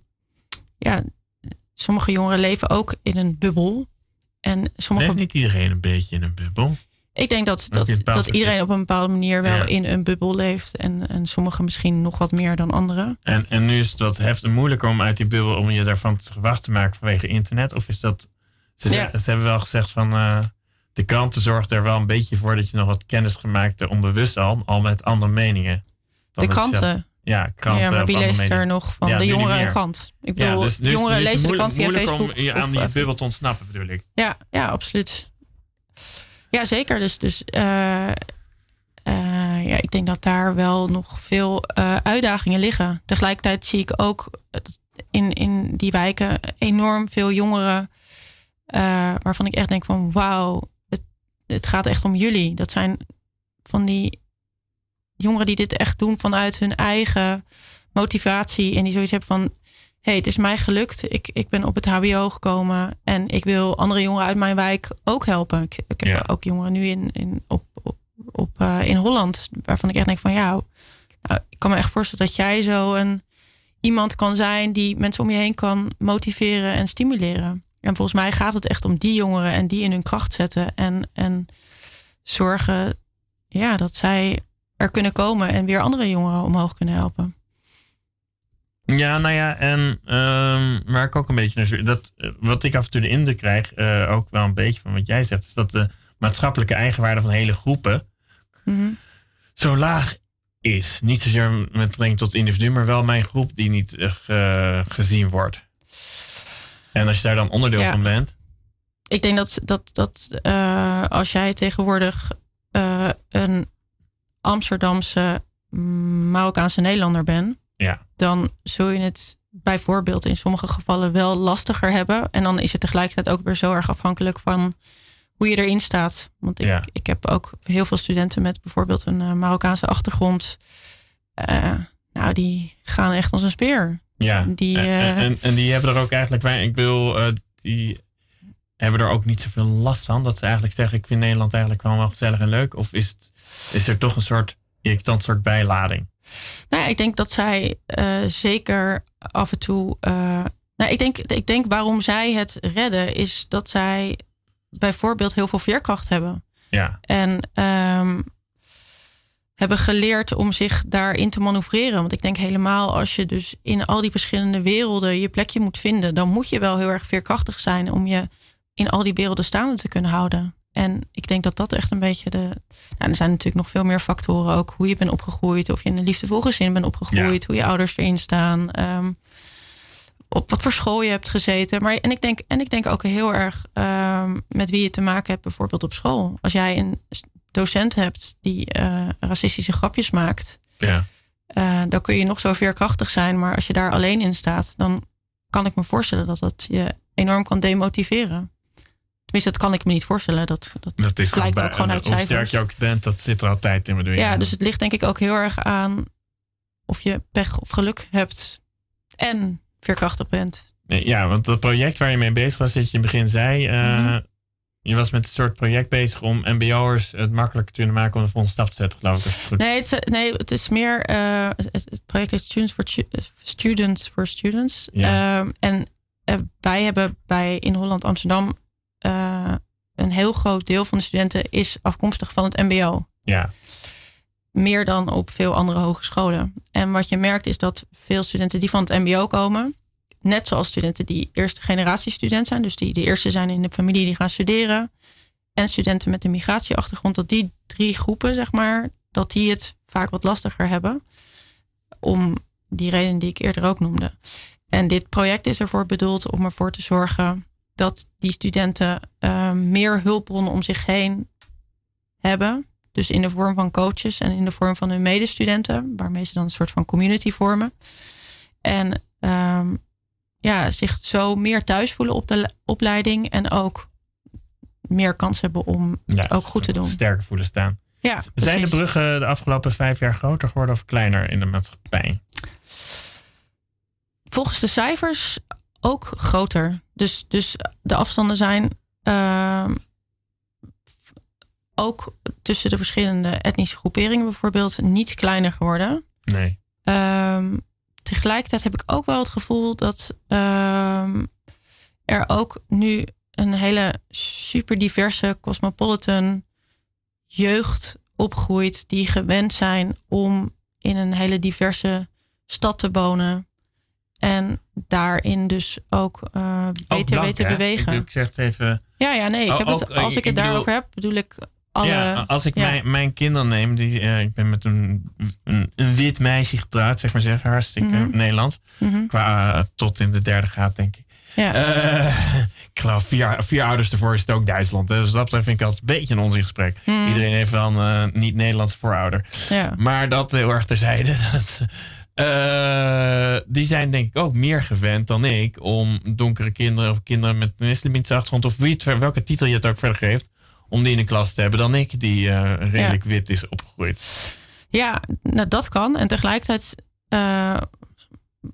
ja, sommige jongeren leven ook in een bubbel. En sommige Leeft niet iedereen een beetje in een bubbel? Ik denk dat, dat, dat iedereen op een bepaalde manier wel Ja. in een bubbel leeft. En, en sommigen misschien nog wat meer dan anderen. En, en nu is het wat heftig moeilijker om uit die bubbel, om je daarvan te wacht te maken vanwege internet? Of is dat... Ze, Ja. ze hebben wel gezegd van... eh, de kranten zorgen er wel een beetje voor dat je nog wat kennis gemaakt hebt, onbewust al, al met andere meningen. De dat zelf- kranten. Ja, kranten. ja, maar wie leest meningen. er nog van Ja, de jongeren krant? Ik bedoel, dus nu is- jongeren lezen de krant via moeilijk Facebook. om je aan of, die eh, bubbel te ontsnappen, bedoel ik. Ja, ja, absoluut. Ja, zeker. Dus, dus eh, eh, ja, ik denk dat daar wel nog veel eh, uitdagingen liggen. Tegelijkertijd zie ik ook in, in die wijken enorm veel jongeren. waarvan ik echt denk van wauw, het, het gaat echt om jullie. Dat zijn van die jongeren die dit echt doen vanuit hun eigen motivatie. En die zoiets hebben van hey, het is mij gelukt. Ik, ik ben op het HBO gekomen en ik wil andere jongeren uit mijn wijk ook helpen. Ik, ik heb Ja. ook jongeren nu in, in, op, op, op, eh, in Holland, waarvan ik echt denk van ja, nou, ik kan me echt voorstellen dat jij zo een iemand kan zijn die mensen om je heen kan motiveren en stimuleren. En volgens mij gaat het echt om die jongeren en die in hun kracht zetten en, en zorgen ja, dat zij er kunnen komen en weer andere jongeren omhoog kunnen helpen. Ja, nou ja, en ehm, waar ik ook een beetje naar dat eh, wat ik af en toe de indruk krijg, eh, ook wel een beetje van wat jij zegt, is dat de maatschappelijke eigenwaarde van hele groepen Mhm. zo laag is. Niet zozeer met betrekking tot individu, maar wel mijn groep die niet eh, ge- gezien wordt. En als je daar dan onderdeel Ja. van bent, ik denk dat, dat, dat als jij tegenwoordig een Amsterdamse mm, Marokkaanse Nederlander bent, ja, dan zul je het bijvoorbeeld in sommige gevallen wel lastiger hebben. En dan is het tegelijkertijd ook weer zo erg afhankelijk van hoe je erin staat. Want ik, Ja. ik heb ook heel veel studenten met bijvoorbeeld een eh, Marokkaanse achtergrond. Eh, nou, die gaan echt als een speer. ja. Die, en, eh, en, en die hebben er ook eigenlijk, ik eh, die hebben er ook niet zoveel last van. Dat ze eigenlijk zeggen, ik vind Nederland eigenlijk wel wel gezellig en leuk. Of is, het, is er toch een soort irritant soort bijlading? Nou ja, ik denk dat zij eh, zeker af en toe. eh, nou, ik, denk, ik denk waarom zij het redden, is dat zij bijvoorbeeld heel veel veerkracht hebben. Ja, En ehm, hebben geleerd om zich daarin te manoeuvreren. Want ik denk helemaal als je dus in al die verschillende werelden je plekje moet vinden, dan moet je wel heel erg veerkrachtig zijn om je in al die werelden staande te kunnen houden. En ik denk dat dat echt een beetje de. Nou, er zijn natuurlijk nog veel meer factoren ook. Hoe je bent opgegroeid, of je in een liefdevol gezin bent opgegroeid, hoe je ouders erin staan. ehm, op wat voor school je hebt gezeten. Maar en ik denk, en ik denk ook heel erg ehm, met wie je te maken hebt, bijvoorbeeld op school. Als jij een docent hebt die eh, racistische grapjes maakt, ja. eh, dan kun je nog zo veerkrachtig zijn. Maar als je daar alleen in staat, dan kan ik me voorstellen dat dat je enorm kan demotiveren. Tenminste, dat kan ik me niet voorstellen. Dat, dat, is bij- ook gewoon uit Hoe sterk cijfers. je ook bent, dat zit er altijd in. Bedoel je? Ja, dus het ligt denk ik ook heel erg aan of je pech of geluk hebt en veerkrachtig bent. Ja, want dat project waar je mee bezig was, dat je in het begin zei, eh, Mhm. je was met een soort project bezig om MBO'ers het makkelijker te kunnen maken om de volgende stap te zetten, geloof ik. Nee, het is, nee, het is meer. eh, het, het project heet Students for, Stu- eh, Students for Students. Ja. Ehm, en eh, wij hebben bij in Holland Amsterdam eh, een heel groot deel van de studenten is afkomstig van het MBO. Ja, Meer dan op veel andere hogescholen. En wat je merkt is dat veel studenten die van het MBO komen, net zoals studenten die eerste generatie student zijn, dus die de eerste zijn in de familie die gaan studeren, en studenten met een migratieachtergrond, dat die drie groepen, zeg maar, dat die het vaak wat lastiger hebben. Om die reden die ik eerder ook noemde. En dit project is ervoor bedoeld om ervoor te zorgen dat die studenten eh, meer hulpbronnen om zich heen hebben. Dus in de vorm van coaches en in de vorm van hun medestudenten, waarmee ze dan een soort van community vormen. En ehm, ja, zich zo meer thuis voelen op de le- opleiding en ook meer kans hebben om ja het ook goed te doen. Sterker voelen staan. Ja, Zijn de bruggen de afgelopen vijf jaar groter geworden of kleiner in de maatschappij? volgens de cijfers ook groter. Dus, dus de afstanden zijn ehm, ook tussen de verschillende etnische groeperingen bijvoorbeeld niet kleiner geworden. Nee. Ehm, tegelijkertijd heb ik ook wel het gevoel dat ehm, er ook nu een hele super diverse cosmopolitan jeugd opgroeit die gewend zijn om in een hele diverse stad te wonen. En daarin dus ook eh Ook beter weten bewegen. Ik, ik zeg het even. ja, ja, nee. Ik Oh, heb het, ook, als ik ik het bedoel- daarover heb, bedoel ik alle. ja, als ik ja. Mijn, mijn kinderen neem, die, eh, ik ben met een, een, een wit meisje getrouwd, zeg maar zeggen, hartstikke Mhm. Nederlands. Mhm. Qua eh, tot in de derde graad, denk ik. Ja. Eh, ik geloof vier, vier ouders ervoor is het ook Duitsland. Dus dat betreft vind ik altijd een beetje een onzingesprek. Hmm. Iedereen heeft wel een eh, niet-Nederlandse voorouder. ja. Maar dat heel erg terzijde. Dat, eh, die zijn denk ik ook meer gewend dan ik om donkere kinderen of kinderen met een islamitische achtergrond of wie het, welke titel je het ook verder geeft, om die in de klas te hebben dan ik, die eh, redelijk wit is opgegroeid. Ja, nou, dat kan. En tegelijkertijd eh,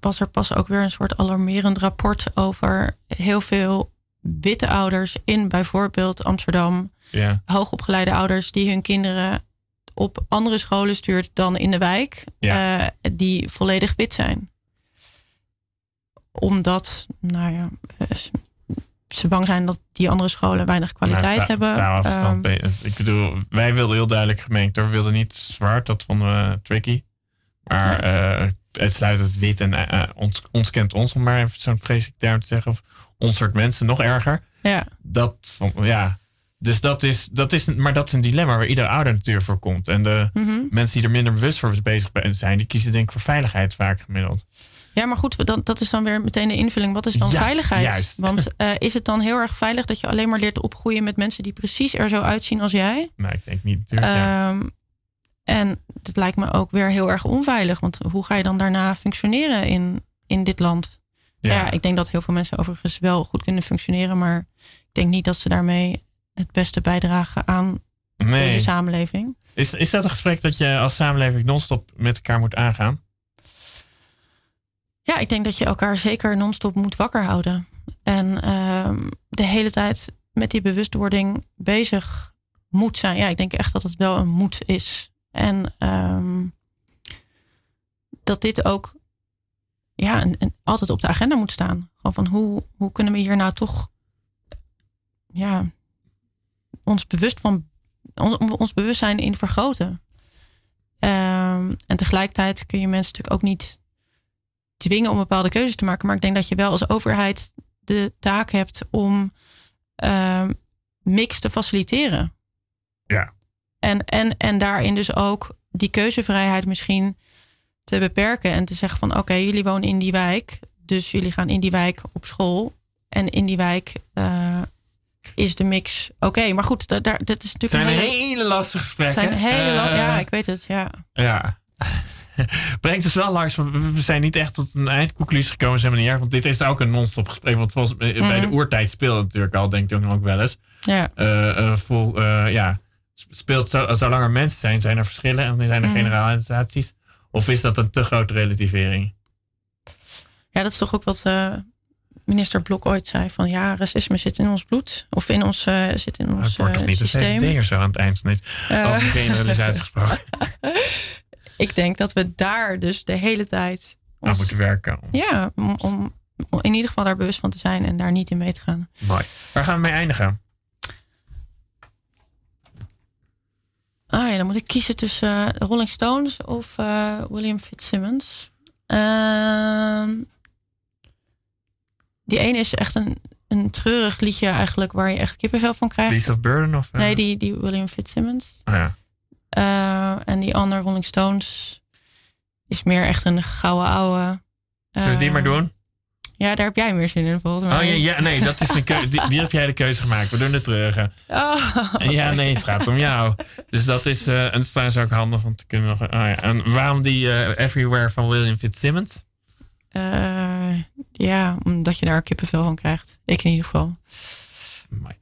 was er pas ook weer een soort alarmerend rapport over heel veel witte ouders in bijvoorbeeld Amsterdam. Ja, Hoogopgeleide ouders die hun kinderen op andere scholen stuurt dan in de wijk, Ja. eh, die volledig wit zijn. Omdat, nou ja, eh, ze bang zijn dat die andere scholen weinig kwaliteit Nou, hebben. Ehm, ik bedoel, wij wilden heel duidelijk gemengd. hoor. We wilden niet zwart, dat vonden we tricky. Maar eh, het sluit het wit en eh, ons, ons kent ons, om maar even zo'n vreselijk term te zeggen. Of ons soort mensen nog erger. ja, Dat, ja. Dus dat is, dat is, maar dat is een dilemma waar ieder ouder natuurlijk voor komt. En de mhm. mensen die er minder bewust voor bezig zijn, die kiezen denk ik voor veiligheid vaak gemiddeld. Ja, maar goed, dan, dat is dan weer meteen de invulling. Wat is dan Ja, veiligheid? juist. Want eh, is het dan heel erg veilig dat je alleen maar leert opgroeien met mensen die precies er zo uitzien als jij? Maar ik denk niet natuurlijk. ja. Ehm, en dat lijkt me ook weer heel erg onveilig. Want hoe ga je dan daarna functioneren in, in dit land? Ja. ja. ik denk dat heel veel mensen overigens wel goed kunnen functioneren. Maar ik denk niet dat ze daarmee het beste bijdragen aan nee. deze samenleving. Is, is dat een gesprek dat je als samenleving non-stop met elkaar moet aangaan? Ja, ik denk dat je elkaar zeker non-stop moet wakker houden. En ehm, de hele tijd met die bewustwording bezig moet zijn. Ja, ik denk echt dat het wel een moed is. En ehm, dat dit ook ja, altijd op de agenda moet staan. Gewoon van hoe, hoe kunnen we hier nou toch ja, ons bewust van ons, ons bewustzijn in vergroten. Ehm, en tegelijkertijd kun je mensen natuurlijk ook niet dwingen om bepaalde keuzes te maken. Maar ik denk dat je wel als overheid de taak hebt om ehm, mix te faciliteren. Ja. En, en, en daarin dus ook die keuzevrijheid misschien te beperken. En te zeggen van oké, jullie wonen in die wijk. Dus jullie gaan in die wijk op school. En in die wijk eh, is de mix oké. Maar goed, da- daar, dat is Het natuurlijk zijn een hele, hele lastige gesprekken. zijn hele la- Eh, Ja, ik weet het. Ja. Ja. Brengt dus wel langs, we- zijn niet echt tot een eindconclusie gekomen, zijn we niet erg. Want dit is ook een non-stop gesprek. Want volgens mij bij de Mhm. oertijd speelde het natuurlijk al, denk ik ook wel eens. Ja. Eh, vol, ja, speelt zo, zolang er mensen zijn, zijn er verschillen en zijn er Mhm. generalisaties. Of is dat een te grote relativering? Ja, dat is toch ook wat minister Blok ooit zei. Van ja, racisme zit in ons bloed. Of in ons, eh, zit in ons eh, toch niet een systeem. VVD'er zo aan het eind? Niet Eh, over generalisatie gesproken. ik denk dat we daar dus de hele tijd... aan ons- moeten werken. ja, om, in ieder geval daar bewust van te zijn en daar niet in mee te gaan. Mooi. Waar gaan we mee eindigen? Ah ja, dan moet ik kiezen tussen Rolling Stones of William Fitzsimmons. Ehm, die ene is echt een, een treurig liedje eigenlijk waar je echt kippenvel van krijgt. Beast of Burden? Of, eh? Nee, die, die William Fitzsimmons. Oh ja. Eh, en die andere Rolling Stones is meer echt een gouden ouwe. Zullen we die Eh, maar doen? Ja, daar heb jij meer zin in volgens mij. Oh ja, ja nee, dat is de keu- die, die heb jij de keuze gemaakt. We doen de terug. Oh. Ja, nee, het gaat om jou. Dus dat is, eh en het is trouwens ook handig om te kunnen nog. Oh ja. En waarom die eh, Everywhere van William Fitzsimmons? Eh, ja, omdat je daar kippenvel van krijgt. Ik in ieder geval. Mooi.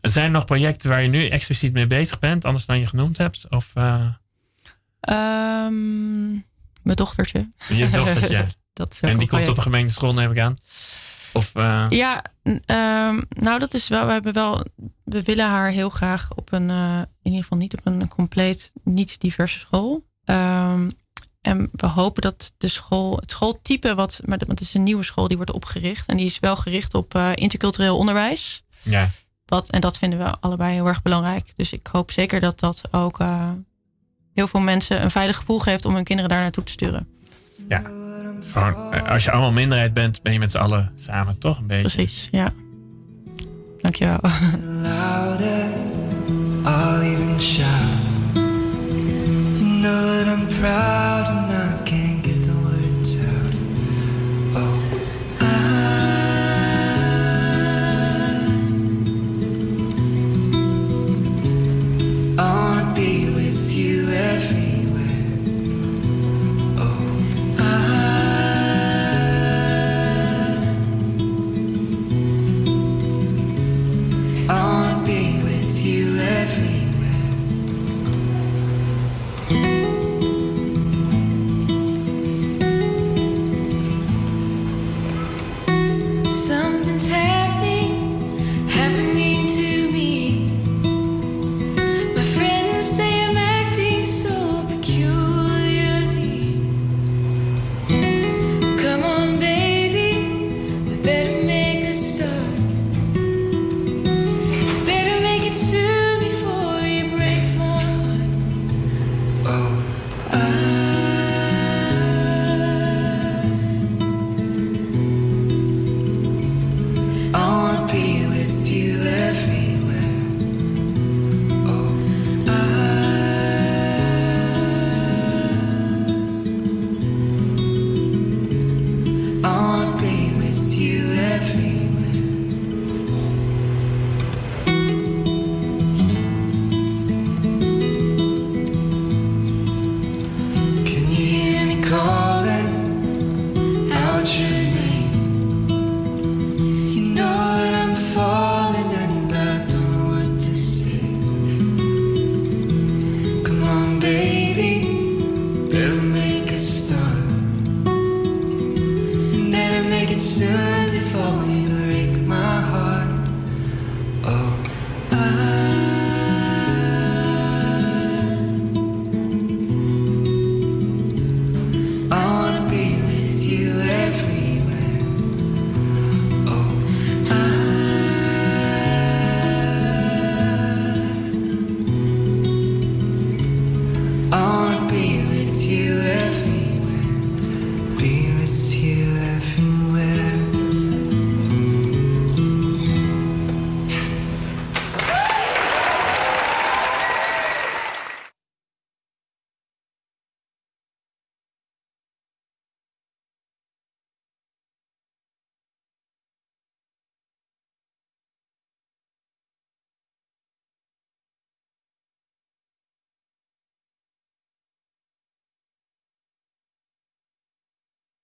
Zijn er nog projecten waar je nu expliciet mee bezig bent, anders dan je genoemd hebt? Of eh, Ehm, mijn dochtertje. je dochtertje? Dat is en die komt op een gemeente school, neem ik aan? Of, eh, Ja, ehm, nou dat is wel, we hebben wel, we willen haar heel graag op een, in ieder geval niet op een compleet niet diverse school. Ehm, en we hopen dat de school, het schooltype wat, maar dat- want het is een nieuwe school die wordt opgericht en die is wel gericht op eh, intercultureel onderwijs. ja. Wat, en dat vinden we allebei heel erg belangrijk. Dus ik hoop zeker dat dat ook eh, heel veel mensen een veilig gevoel geeft om hun kinderen daar naartoe te sturen. Gewoon, eh, als je allemaal minderheid bent, ben je met z'n allen samen, toch? Een beetje. Precies, ja. Dankjewel. louder, I'll even shout. Know that I'm proud